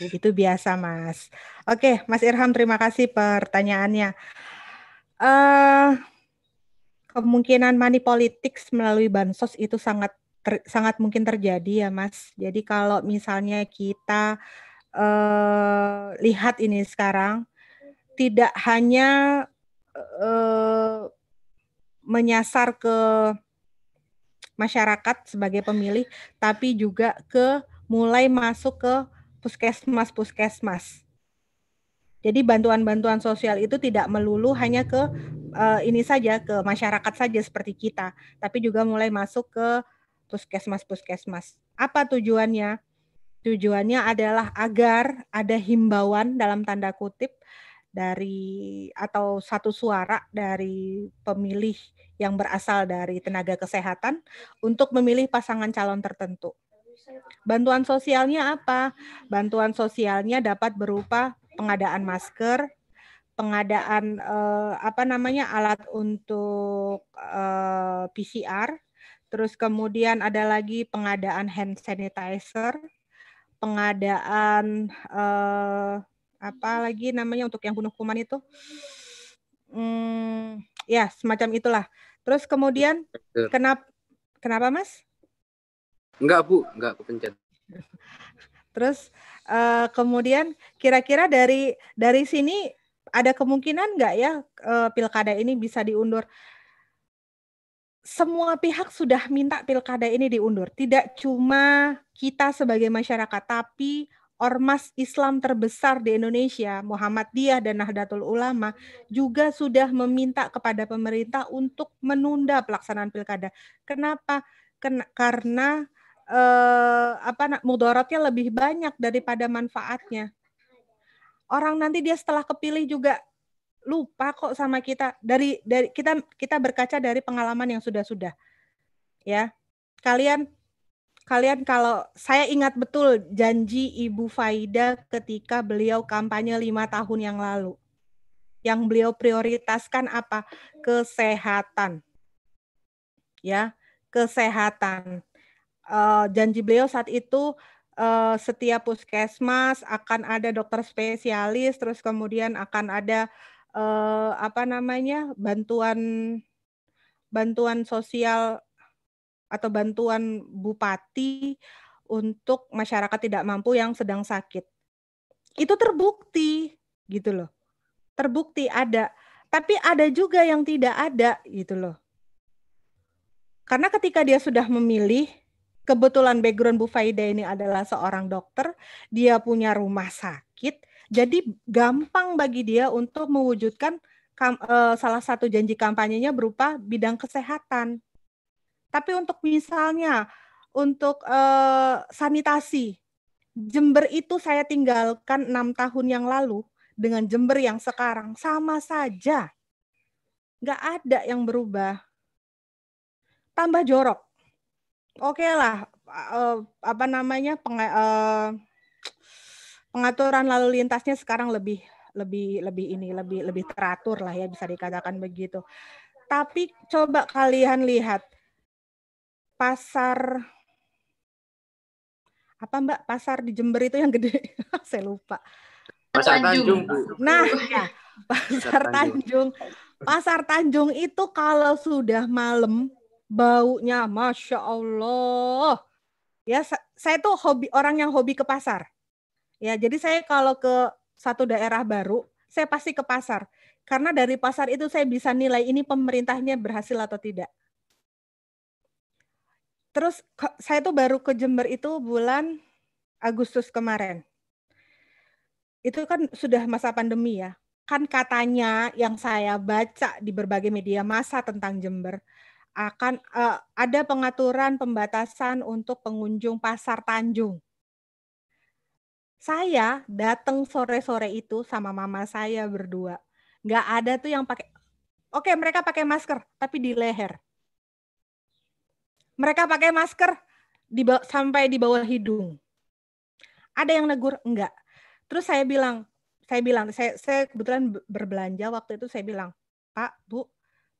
Itu biasa, Mas. Oke, Mas Irham, terima kasih pertanyaannya. eh kemungkinan money politics melalui bansos itu sangat ter- sangat mungkin terjadi ya, Mas. Jadi kalau misalnya kita eh lihat ini sekarang tidak hanya eh menyasar ke masyarakat sebagai pemilih, tapi juga ke mulai masuk ke puskesmas-puskesmas. Jadi bantuan-bantuan sosial itu tidak melulu hanya ke eh, ini saja ke masyarakat saja seperti kita, tapi juga mulai masuk ke puskesmas-puskesmas. Apa tujuannya? Tujuannya adalah agar ada himbauan dalam tanda kutip dari atau satu suara dari pemilih yang berasal dari tenaga kesehatan untuk memilih pasangan calon tertentu. Bantuan sosialnya apa? Bantuan sosialnya dapat berupa pengadaan masker, pengadaan eh, apa namanya alat untuk eh, PCR, terus kemudian ada lagi pengadaan hand sanitizer, pengadaan eh, apa lagi namanya untuk yang bunuh kuman itu, Hmm, ya semacam itulah. Terus kemudian kenapa kenapa mas? Enggak, Bu. Enggak kepencet. Terus eh, kemudian kira-kira dari dari sini ada kemungkinan nggak ya eh, pilkada ini bisa diundur? Semua pihak sudah minta pilkada ini diundur. Tidak cuma kita sebagai masyarakat, tapi ormas Islam terbesar di Indonesia, Muhammadiyah dan Nahdlatul Ulama juga sudah meminta kepada pemerintah untuk menunda pelaksanaan pilkada. Kenapa? Ken- karena eh, apa mudaratnya lebih banyak daripada manfaatnya. Orang nanti dia setelah kepilih juga lupa kok sama kita dari dari kita kita berkaca dari pengalaman yang sudah-sudah. Ya. Kalian kalian kalau saya ingat betul janji Ibu Faida ketika beliau kampanye lima tahun yang lalu. Yang beliau prioritaskan apa? Kesehatan. Ya, kesehatan eh, janji beliau saat itu eh, setiap puskesmas akan ada dokter spesialis, terus kemudian akan ada eh, apa namanya bantuan bantuan sosial atau bantuan bupati untuk masyarakat tidak mampu yang sedang sakit. Itu terbukti gitu loh. Terbukti ada. Tapi ada juga yang tidak ada gitu loh. Karena ketika dia sudah memilih, kebetulan background Bu Faida ini adalah seorang dokter, dia punya rumah sakit, jadi gampang bagi dia untuk mewujudkan eh, salah satu janji kampanyenya berupa bidang kesehatan. Tapi untuk misalnya untuk eh, sanitasi, Jember itu saya tinggalkan enam tahun yang lalu dengan Jember yang sekarang sama saja, nggak ada yang berubah. Tambah jorok. Oke lah, eh, apa namanya penga- eh, pengaturan lalu lintasnya sekarang lebih lebih lebih ini lebih lebih teratur lah ya bisa dikatakan begitu. Tapi coba kalian lihat pasar apa Mbak pasar di Jember itu yang gede [LAUGHS] saya lupa. Pasar Tanjung. Nah, ya, pasar Tanjung. Pasar Tanjung itu kalau sudah malam baunya masya Allah. Ya, sa- saya tuh hobi orang yang hobi ke pasar. Ya, jadi saya kalau ke satu daerah baru, saya pasti ke pasar. Karena dari pasar itu saya bisa nilai ini pemerintahnya berhasil atau tidak. Terus saya tuh baru ke Jember itu bulan Agustus kemarin. Itu kan sudah masa pandemi ya. Kan katanya yang saya baca di berbagai media massa tentang Jember akan eh, ada pengaturan pembatasan untuk pengunjung pasar Tanjung. Saya datang sore-sore itu sama mama saya berdua. Nggak ada tuh yang pakai. Oke, mereka pakai masker, tapi di leher. Mereka pakai masker di sampai di bawah hidung. Ada yang negur enggak. Terus saya bilang, saya bilang, saya, saya kebetulan be- berbelanja waktu itu saya bilang, Pak, Bu,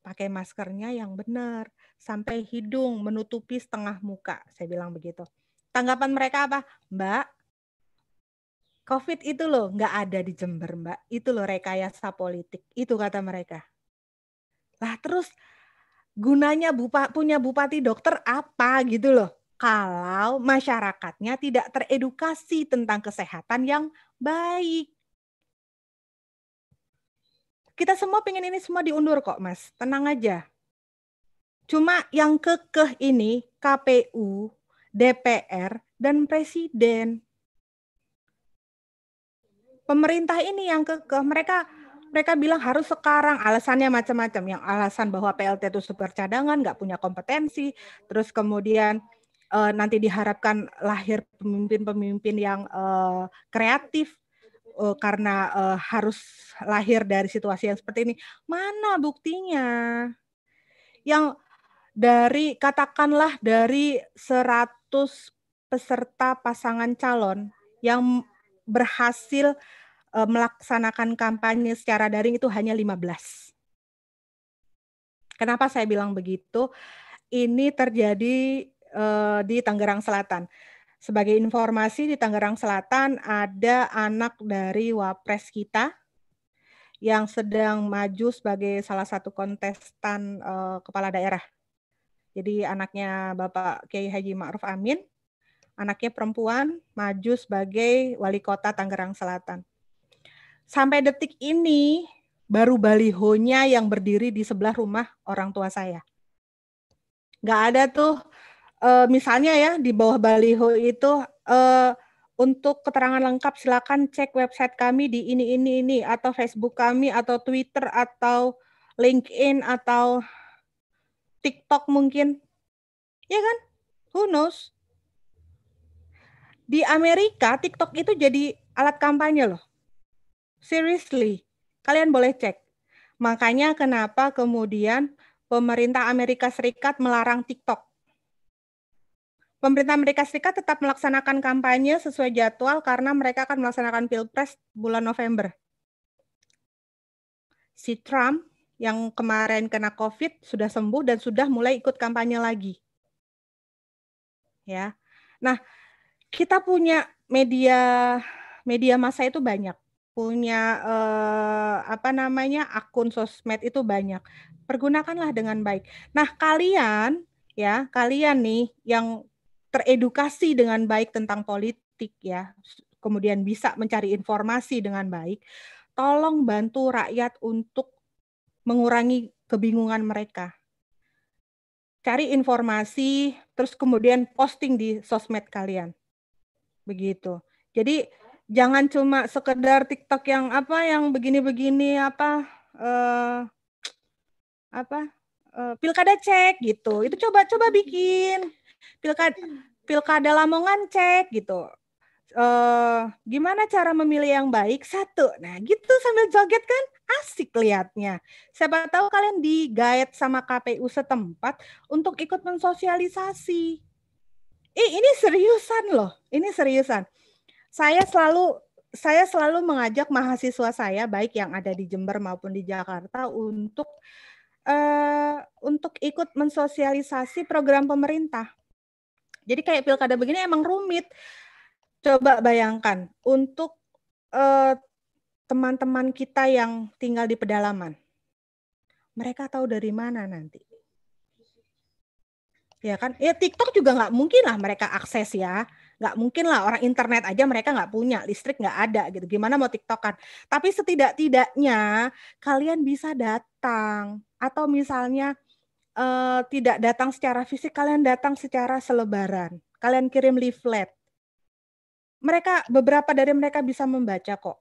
pakai maskernya yang benar sampai hidung menutupi setengah muka. Saya bilang begitu. Tanggapan mereka apa? Mbak, COVID itu loh nggak ada di Jember, Mbak. Itu loh rekayasa politik. Itu kata mereka. Lah terus gunanya bupa, punya bupati dokter apa gitu loh. Kalau masyarakatnya tidak teredukasi tentang kesehatan yang baik. Kita semua pengen ini semua diundur kok, Mas. Tenang aja. Cuma yang kekeh ini KPU, DPR, dan Presiden. Pemerintah ini yang kekeh. Mereka mereka bilang harus sekarang. Alasannya macam-macam. Yang alasan bahwa PLT itu super cadangan nggak punya kompetensi. Terus kemudian eh, nanti diharapkan lahir pemimpin-pemimpin yang eh, kreatif eh, karena eh, harus lahir dari situasi yang seperti ini. Mana buktinya? Yang dari katakanlah dari 100 peserta pasangan calon yang berhasil melaksanakan kampanye secara daring itu hanya 15. Kenapa saya bilang begitu? Ini terjadi eh, di Tangerang Selatan. Sebagai informasi di Tangerang Selatan ada anak dari wapres kita yang sedang maju sebagai salah satu kontestan eh, kepala daerah. Jadi anaknya Bapak Kiai Haji Ma'ruf Amin, anaknya perempuan maju sebagai wali kota Tangerang Selatan sampai detik ini baru balihonya yang berdiri di sebelah rumah orang tua saya. Nggak ada tuh eh, misalnya ya di bawah baliho itu eh, untuk keterangan lengkap silakan cek website kami di ini ini ini atau Facebook kami atau Twitter atau LinkedIn atau TikTok mungkin. Ya kan? Who knows? Di Amerika TikTok itu jadi alat kampanye loh. Seriously, kalian boleh cek. Makanya kenapa kemudian pemerintah Amerika Serikat melarang TikTok. Pemerintah Amerika Serikat tetap melaksanakan kampanye sesuai jadwal karena mereka akan melaksanakan pilpres bulan November. Si Trump yang kemarin kena COVID sudah sembuh dan sudah mulai ikut kampanye lagi. Ya. Nah, kita punya media media massa itu banyak punya eh, apa namanya akun sosmed itu banyak. Pergunakanlah dengan baik. Nah, kalian ya, kalian nih yang teredukasi dengan baik tentang politik ya, kemudian bisa mencari informasi dengan baik, tolong bantu rakyat untuk mengurangi kebingungan mereka. Cari informasi, terus kemudian posting di sosmed kalian. Begitu. Jadi jangan cuma sekedar TikTok yang apa yang begini-begini apa eh apa eh, pilkada cek gitu. Itu coba coba bikin pilkada pilkada Lamongan cek gitu. Eh gimana cara memilih yang baik? Satu. Nah, gitu sambil joget kan asik liatnya. Siapa tahu kalian digait sama KPU setempat untuk ikut mensosialisasi. Eh, ini seriusan loh. Ini seriusan saya selalu saya selalu mengajak mahasiswa saya baik yang ada di Jember maupun di Jakarta untuk eh, untuk ikut mensosialisasi program pemerintah. Jadi kayak pilkada begini emang rumit. Coba bayangkan untuk eh, teman-teman kita yang tinggal di pedalaman. Mereka tahu dari mana nanti? Ya kan? Ya TikTok juga nggak mungkin lah mereka akses ya nggak mungkin lah orang internet aja mereka nggak punya listrik nggak ada gitu gimana mau tiktokan tapi setidak-tidaknya kalian bisa datang atau misalnya eh, tidak datang secara fisik, kalian datang secara selebaran. Kalian kirim leaflet. Mereka beberapa dari mereka bisa membaca kok.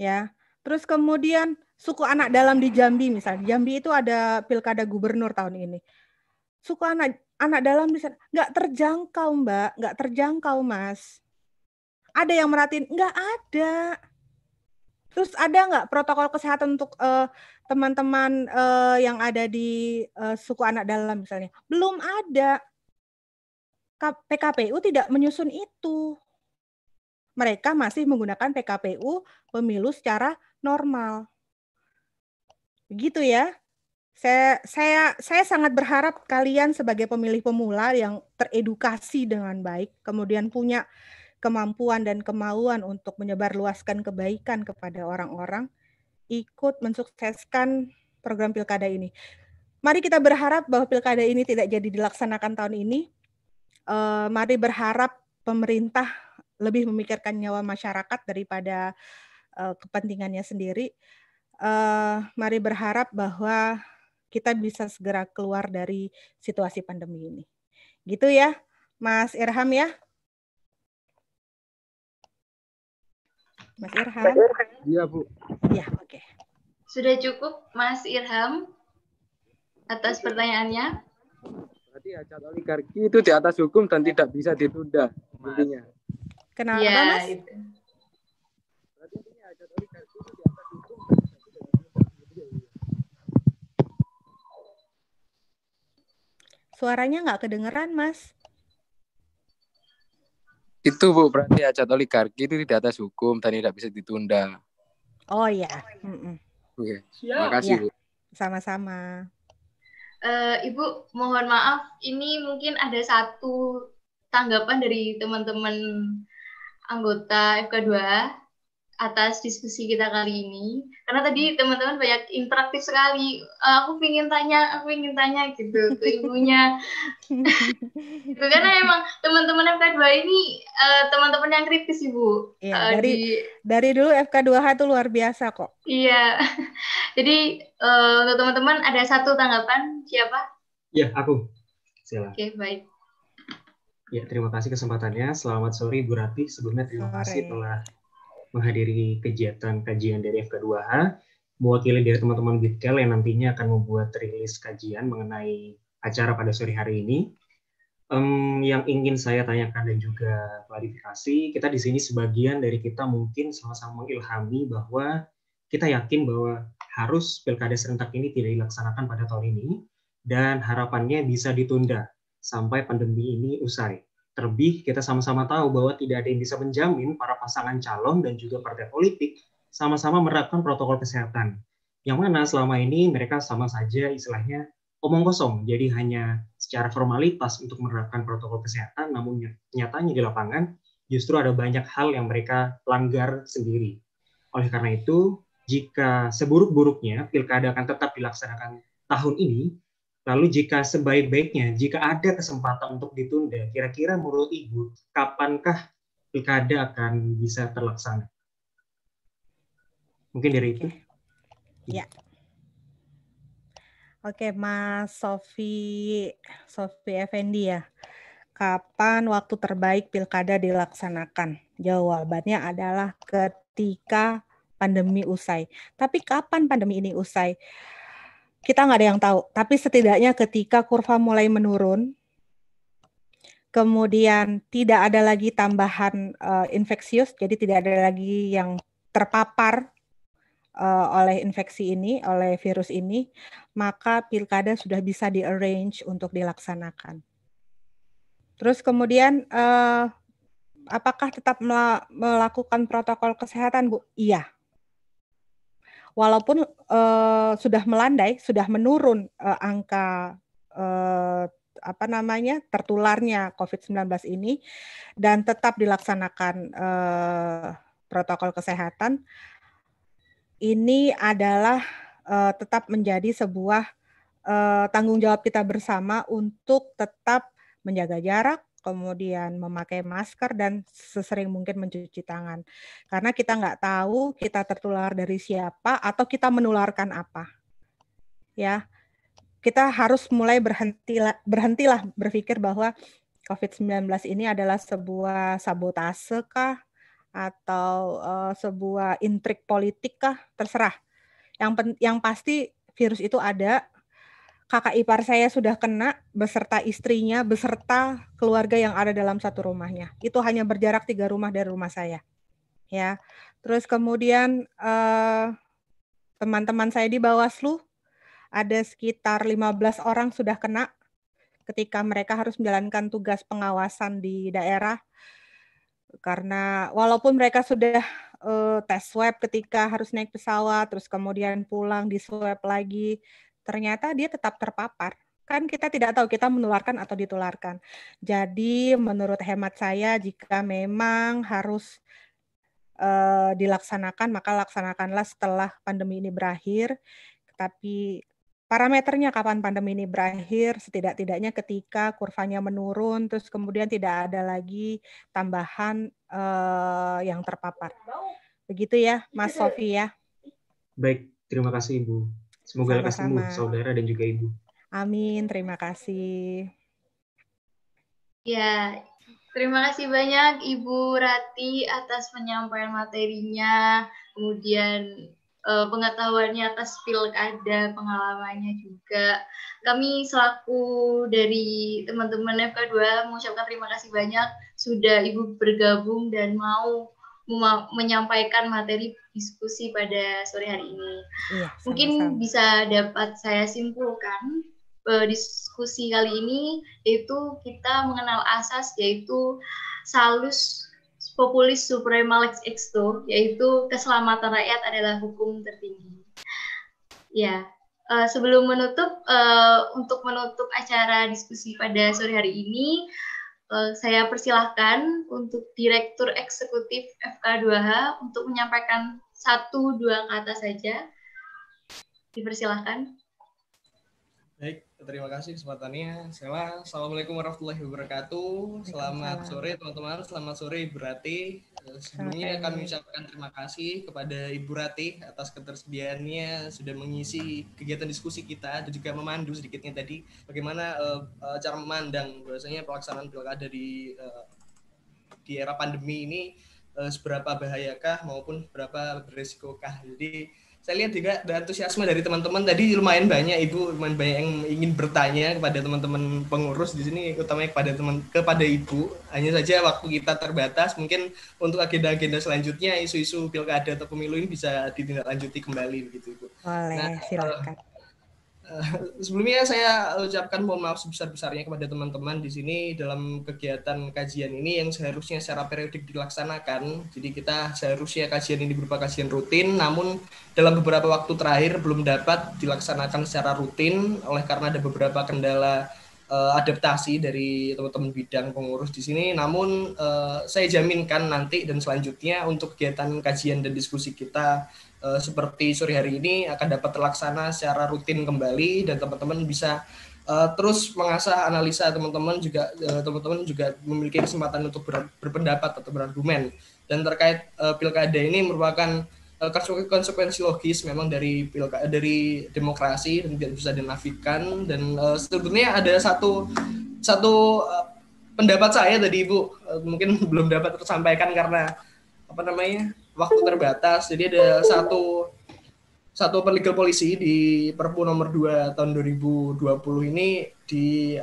Ya. Terus kemudian suku anak dalam di Jambi misalnya. Jambi itu ada pilkada gubernur tahun ini. Suku anak anak dalam di sana nggak terjangkau, Mbak, nggak terjangkau, Mas. Ada yang merhatiin? Nggak ada. Terus ada nggak protokol kesehatan untuk eh, teman-teman eh, yang ada di eh, suku anak dalam misalnya? Belum ada. PKPU tidak menyusun itu. Mereka masih menggunakan PKPU pemilu secara normal. Begitu ya. Saya saya saya sangat berharap kalian sebagai pemilih pemula yang teredukasi dengan baik, kemudian punya kemampuan dan kemauan untuk menyebarluaskan kebaikan kepada orang-orang, ikut mensukseskan program pilkada ini. Mari kita berharap bahwa pilkada ini tidak jadi dilaksanakan tahun ini. Eh, mari berharap pemerintah lebih memikirkan nyawa masyarakat daripada eh, kepentingannya sendiri. Eh, mari berharap bahwa kita bisa segera keluar dari situasi pandemi ini. Gitu ya, Mas Irham ya. Mas Irham. Iya, Bu. Ya, oke. Sudah cukup Mas Irham atas pertanyaannya? Berarti hajat oligarki itu di atas hukum dan tidak bisa ditunda intinya. Kenapa, Iya, Mas? itu. Berarti intinya hajat oligarki itu di atas hukum dan tidak bisa ditunda. Suaranya nggak kedengeran, Mas. Itu Bu, berarti hajat oligarki itu di atas hukum dan tidak bisa ditunda. Oh ya, Mm-mm. Oke. Terima kasih, Iya. Bu. sama-sama. Eh, Ibu, mohon maaf, ini mungkin ada satu tanggapan dari teman-teman anggota FK2 atas diskusi kita kali ini. Karena tadi teman-teman banyak interaktif sekali. Eh, aku ingin tanya, aku ingin tanya gitu ke [LAUGHS] ibunya. [LAUGHS] Itu karena emang teman-teman FK2 ini eh, teman-teman yang kritis, Ibu. Iya, Eh, dari di- dari dulu FK2H itu luar biasa kok. Iya. [LAUGHS] Jadi eh, untuk teman-teman ada satu tanggapan siapa? Ya, aku. Sila. Oke, baik. Ya, terima kasih kesempatannya. Selamat sore, Bu Rati. Sebelumnya terima kasih telah menghadiri kegiatan kajian dari FK2H, mewakili dari teman-teman Bitkel yang nantinya akan membuat rilis kajian mengenai acara pada sore hari ini. Em, yang ingin saya tanyakan dan juga klarifikasi, kita di sini sebagian dari kita mungkin sama-sama mengilhami bahwa kita yakin bahwa harus pilkada serentak ini tidak dilaksanakan pada tahun ini dan harapannya bisa ditunda sampai pandemi ini usai. Terlebih kita sama-sama tahu bahwa tidak ada yang bisa menjamin para pasangan calon dan juga partai politik sama-sama menerapkan protokol kesehatan. Yang mana selama ini mereka sama saja istilahnya omong kosong, jadi hanya secara formalitas untuk menerapkan protokol kesehatan, namun nyatanya di lapangan justru ada banyak hal yang mereka langgar sendiri. Oleh karena itu, jika seburuk-buruknya pilkada akan tetap dilaksanakan tahun ini, lalu jika sebaik-baiknya, jika ada kesempatan untuk ditunda, kira-kira menurut Ibu, kapankah pilkada akan bisa terlaksana? Mungkin dari itu. Ya. Oke, Mas Sofi Sofi Effendi ya. Kapan waktu terbaik pilkada dilaksanakan? Jawabannya adalah ketika pandemi usai. Tapi kapan pandemi ini usai? Kita nggak ada yang tahu. Tapi setidaknya ketika kurva mulai menurun, kemudian tidak ada lagi tambahan eh, infeksius, jadi tidak ada lagi yang terpapar eh, oleh infeksi ini, oleh virus ini, maka pilkada sudah bisa di-arrange untuk dilaksanakan. Terus kemudian eh, apakah tetap mela- melakukan protokol kesehatan, Bu? Iya. Walaupun eh, sudah melandai, sudah menurun eh, angka eh, apa namanya tertularnya COVID-19 ini dan tetap dilaksanakan eh, protokol kesehatan, ini adalah eh, tetap menjadi sebuah eh, tanggung jawab kita bersama untuk tetap menjaga jarak, kemudian memakai masker dan sesering mungkin mencuci tangan. Karena kita nggak tahu kita tertular dari siapa atau kita menularkan apa. Ya, kita harus mulai berhentilah berhentilah berpikir bahwa COVID-19 ini adalah sebuah sabotase kah atau uh, sebuah intrik politik kah terserah. Yang yang pasti virus itu ada. Kakak ipar saya sudah kena beserta istrinya beserta keluarga yang ada dalam satu rumahnya. Itu hanya berjarak tiga rumah dari rumah saya. Ya. Terus kemudian uh, teman-teman saya di Bawaslu ada sekitar 15 orang sudah kena ketika mereka harus menjalankan tugas pengawasan di daerah karena walaupun mereka sudah uh, tes swab ketika harus naik pesawat terus kemudian pulang di swab lagi ternyata dia tetap terpapar kan kita tidak tahu kita menularkan atau ditularkan jadi menurut hemat saya jika memang harus uh, dilaksanakan maka laksanakanlah setelah pandemi ini berakhir tapi parameternya kapan pandemi ini berakhir, setidak-tidaknya ketika kurvanya menurun, terus kemudian tidak ada lagi tambahan uh, yang terpapar. Begitu ya, Mas Sofi ya. Baik, terima kasih Ibu. Semoga lekas sembuh saudara dan juga Ibu. Amin, terima kasih. Ya, terima kasih banyak Ibu Rati atas penyampaian materinya, kemudian uh, pengetahuannya atas pilkada, pengalamannya juga. Kami selaku dari teman-teman FK2 mengucapkan terima kasih banyak sudah Ibu bergabung dan mau menyampaikan materi diskusi pada sore hari ini. Iya, Mungkin bisa dapat saya simpulkan uh, diskusi kali ini yaitu kita mengenal asas yaitu salus populis suprema lex exto, yaitu keselamatan rakyat adalah hukum tertinggi. Ya, uh, sebelum menutup, uh, untuk menutup acara diskusi pada sore hari ini, uh, saya persilahkan untuk Direktur Eksekutif FK2H untuk menyampaikan satu dua kata saja. Dipersilahkan. Baik, terima kasih kesempatannya. Sela, Assalamualaikum warahmatullahi wabarakatuh. Selamat sore teman-teman, selamat sore Ibu Rati. Sebelumnya kami ucapkan terima kasih kepada Ibu Rati atas ketersediaannya sudah mengisi kegiatan diskusi kita dan juga memandu sedikitnya tadi bagaimana uh, cara memandang bahwasanya pelaksanaan pilkada di uh, di era pandemi ini uh, seberapa bahayakah maupun seberapa beresikokah. Jadi saya lihat juga ada antusiasme dari teman-teman tadi lumayan banyak ibu lumayan banyak yang ingin bertanya kepada teman-teman pengurus di sini utamanya kepada teman kepada ibu hanya saja waktu kita terbatas mungkin untuk agenda-agenda selanjutnya isu-isu pilkada atau pemilu ini bisa ditindaklanjuti kembali begitu ibu. Boleh nah, silakan. Uh, sebelumnya saya ucapkan mohon maaf sebesar-besarnya kepada teman-teman di sini dalam kegiatan kajian ini yang seharusnya secara periodik dilaksanakan. Jadi kita seharusnya kajian ini berupa kajian rutin, namun dalam beberapa waktu terakhir belum dapat dilaksanakan secara rutin oleh karena ada beberapa kendala uh, adaptasi dari teman-teman bidang pengurus di sini. Namun uh, saya jaminkan nanti dan selanjutnya untuk kegiatan kajian dan diskusi kita uh, seperti sore hari ini akan dapat terlaksana secara rutin kembali dan teman-teman bisa uh, terus mengasah analisa teman-teman juga uh, teman-teman juga memiliki kesempatan untuk ber, berpendapat atau berargumen. Dan terkait uh, pilkada ini merupakan uh, konsekuensi logis memang dari pilkada dari demokrasi dan tidak bisa dinafikan. Dan uh, sebetulnya ada satu satu uh, pendapat saya tadi ibu uh, mungkin [LAUGHS] belum dapat tersampaikan karena apa namanya waktu terbatas. Jadi ada satu satu legal polisi di Perpu nomor 2 tahun 2020 ini di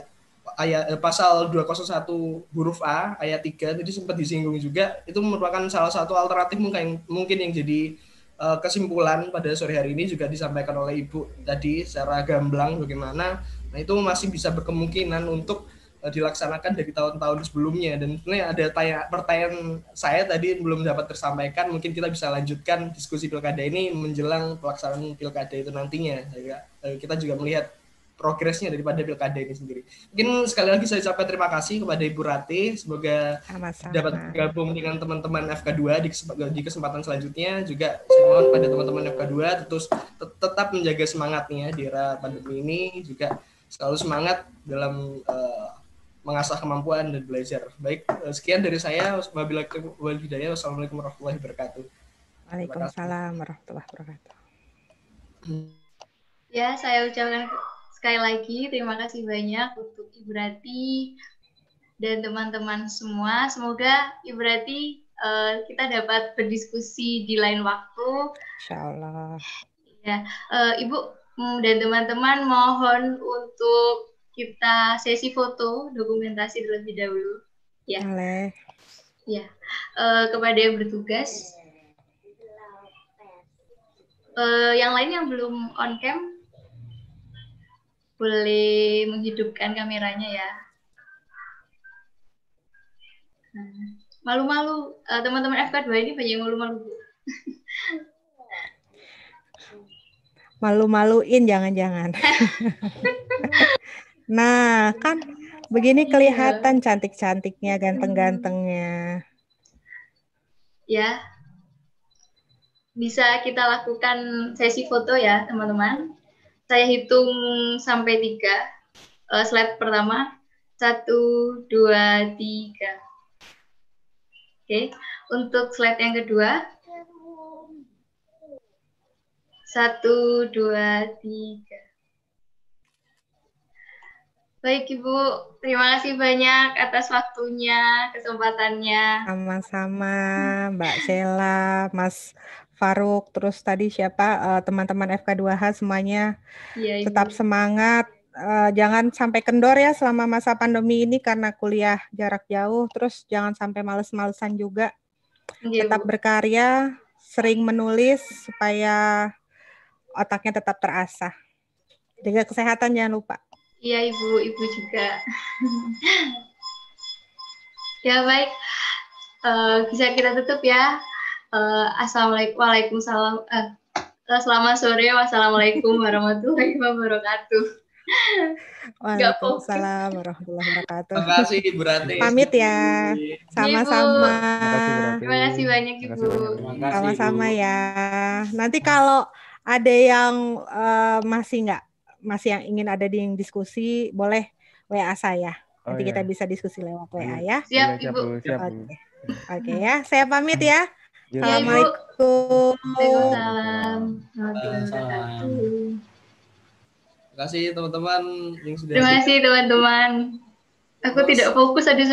ayat eh, pasal 201 huruf A ayat 3 tadi sempat disinggung juga itu merupakan salah satu alternatif mungkin mungkin yang jadi uh, kesimpulan pada sore hari ini juga disampaikan oleh Ibu tadi secara gamblang bagaimana nah itu masih bisa berkemungkinan untuk dilaksanakan dari tahun-tahun sebelumnya dan sebenarnya ada tanya pertanyaan saya tadi belum dapat tersampaikan mungkin kita bisa lanjutkan diskusi pilkada ini menjelang pelaksanaan pilkada itu nantinya ya, kita juga melihat progresnya daripada pilkada ini sendiri. Mungkin sekali lagi saya ucapkan terima kasih kepada Ibu Rati. Semoga Sama-sama. dapat bergabung dengan teman-teman FK2 di, di kesempatan selanjutnya. Juga saya mohon pada teman-teman FK2 terus tetap menjaga semangatnya di era pandemi ini. Juga selalu semangat dalam uh, mengasah kemampuan dan belajar. Baik, sekian dari saya. Wassalamualaikum warahmatullahi wabarakatuh. Waalaikumsalam warahmatullahi wabarakatuh. Ya, saya ucapkan sekali lagi terima kasih banyak untuk Ibu Rati dan teman-teman semua. Semoga Ibu Rati eh, kita dapat berdiskusi di lain waktu. Insya Allah. Ya, eh, Ibu dan teman-teman mohon untuk kita sesi foto dokumentasi terlebih dahulu. Ya, Boleh. ya. Eh, kepada yang bertugas. Eh, yang lain yang belum on cam boleh menghidupkan kameranya ya. Nah, Malu-malu, Eh, teman-teman FK2 ini banyak malu-malu. Bu. Malu-maluin jangan-jangan. [LAUGHS] nah, kan begini kelihatan cantik-cantiknya, ganteng-gantengnya. Ya, bisa kita lakukan sesi foto ya, teman-teman. Saya hitung sampai tiga. Eh, slide pertama, satu, dua, tiga. Oke, untuk slide yang kedua, satu, dua, tiga. Baik Ibu, terima kasih banyak atas waktunya, kesempatannya. Sama-sama, Mbak Sheila, Mas Faruk, terus tadi siapa eh, teman-teman FK2H semuanya Ibu. tetap semangat. Eh, jangan sampai kendor ya selama masa pandemi ini karena kuliah jarak jauh. Terus jangan sampai males-malesan juga. Iya, Tetap berkarya, sering menulis supaya otaknya tetap terasah. Jaga kesehatan jangan lupa. Iya ibu, ibu juga. [LAUGHS] ya baik, Eh, bisa kita tutup ya. Eh, Assalamualaikum, waalaikumsalam. Eh, selamat sore, wassalamualaikum warahmatullahi wabarakatuh. Waalaikumsalam warahmatullahi wabarakatuh. Terima kasih Ibu Rati. Pamit ya. Sama-sama. Terima kasih banyak ibu. Sama-sama ya. Nanti kalau ada yang eh, masih nggak masih yang ingin ada di diskusi, boleh WA saya. Oh, Nanti iya. kita bisa diskusi lewat WA ya. Siap, Iya, siap, Ibu. Bu, siap, Bu. Oke. Oke ya, saya pamit ya. Iya. Assalamualaikum. Waalaikumsalam. Terima kasih teman-teman yang sudah Terima kasih teman-teman. Aku tidak fokus ada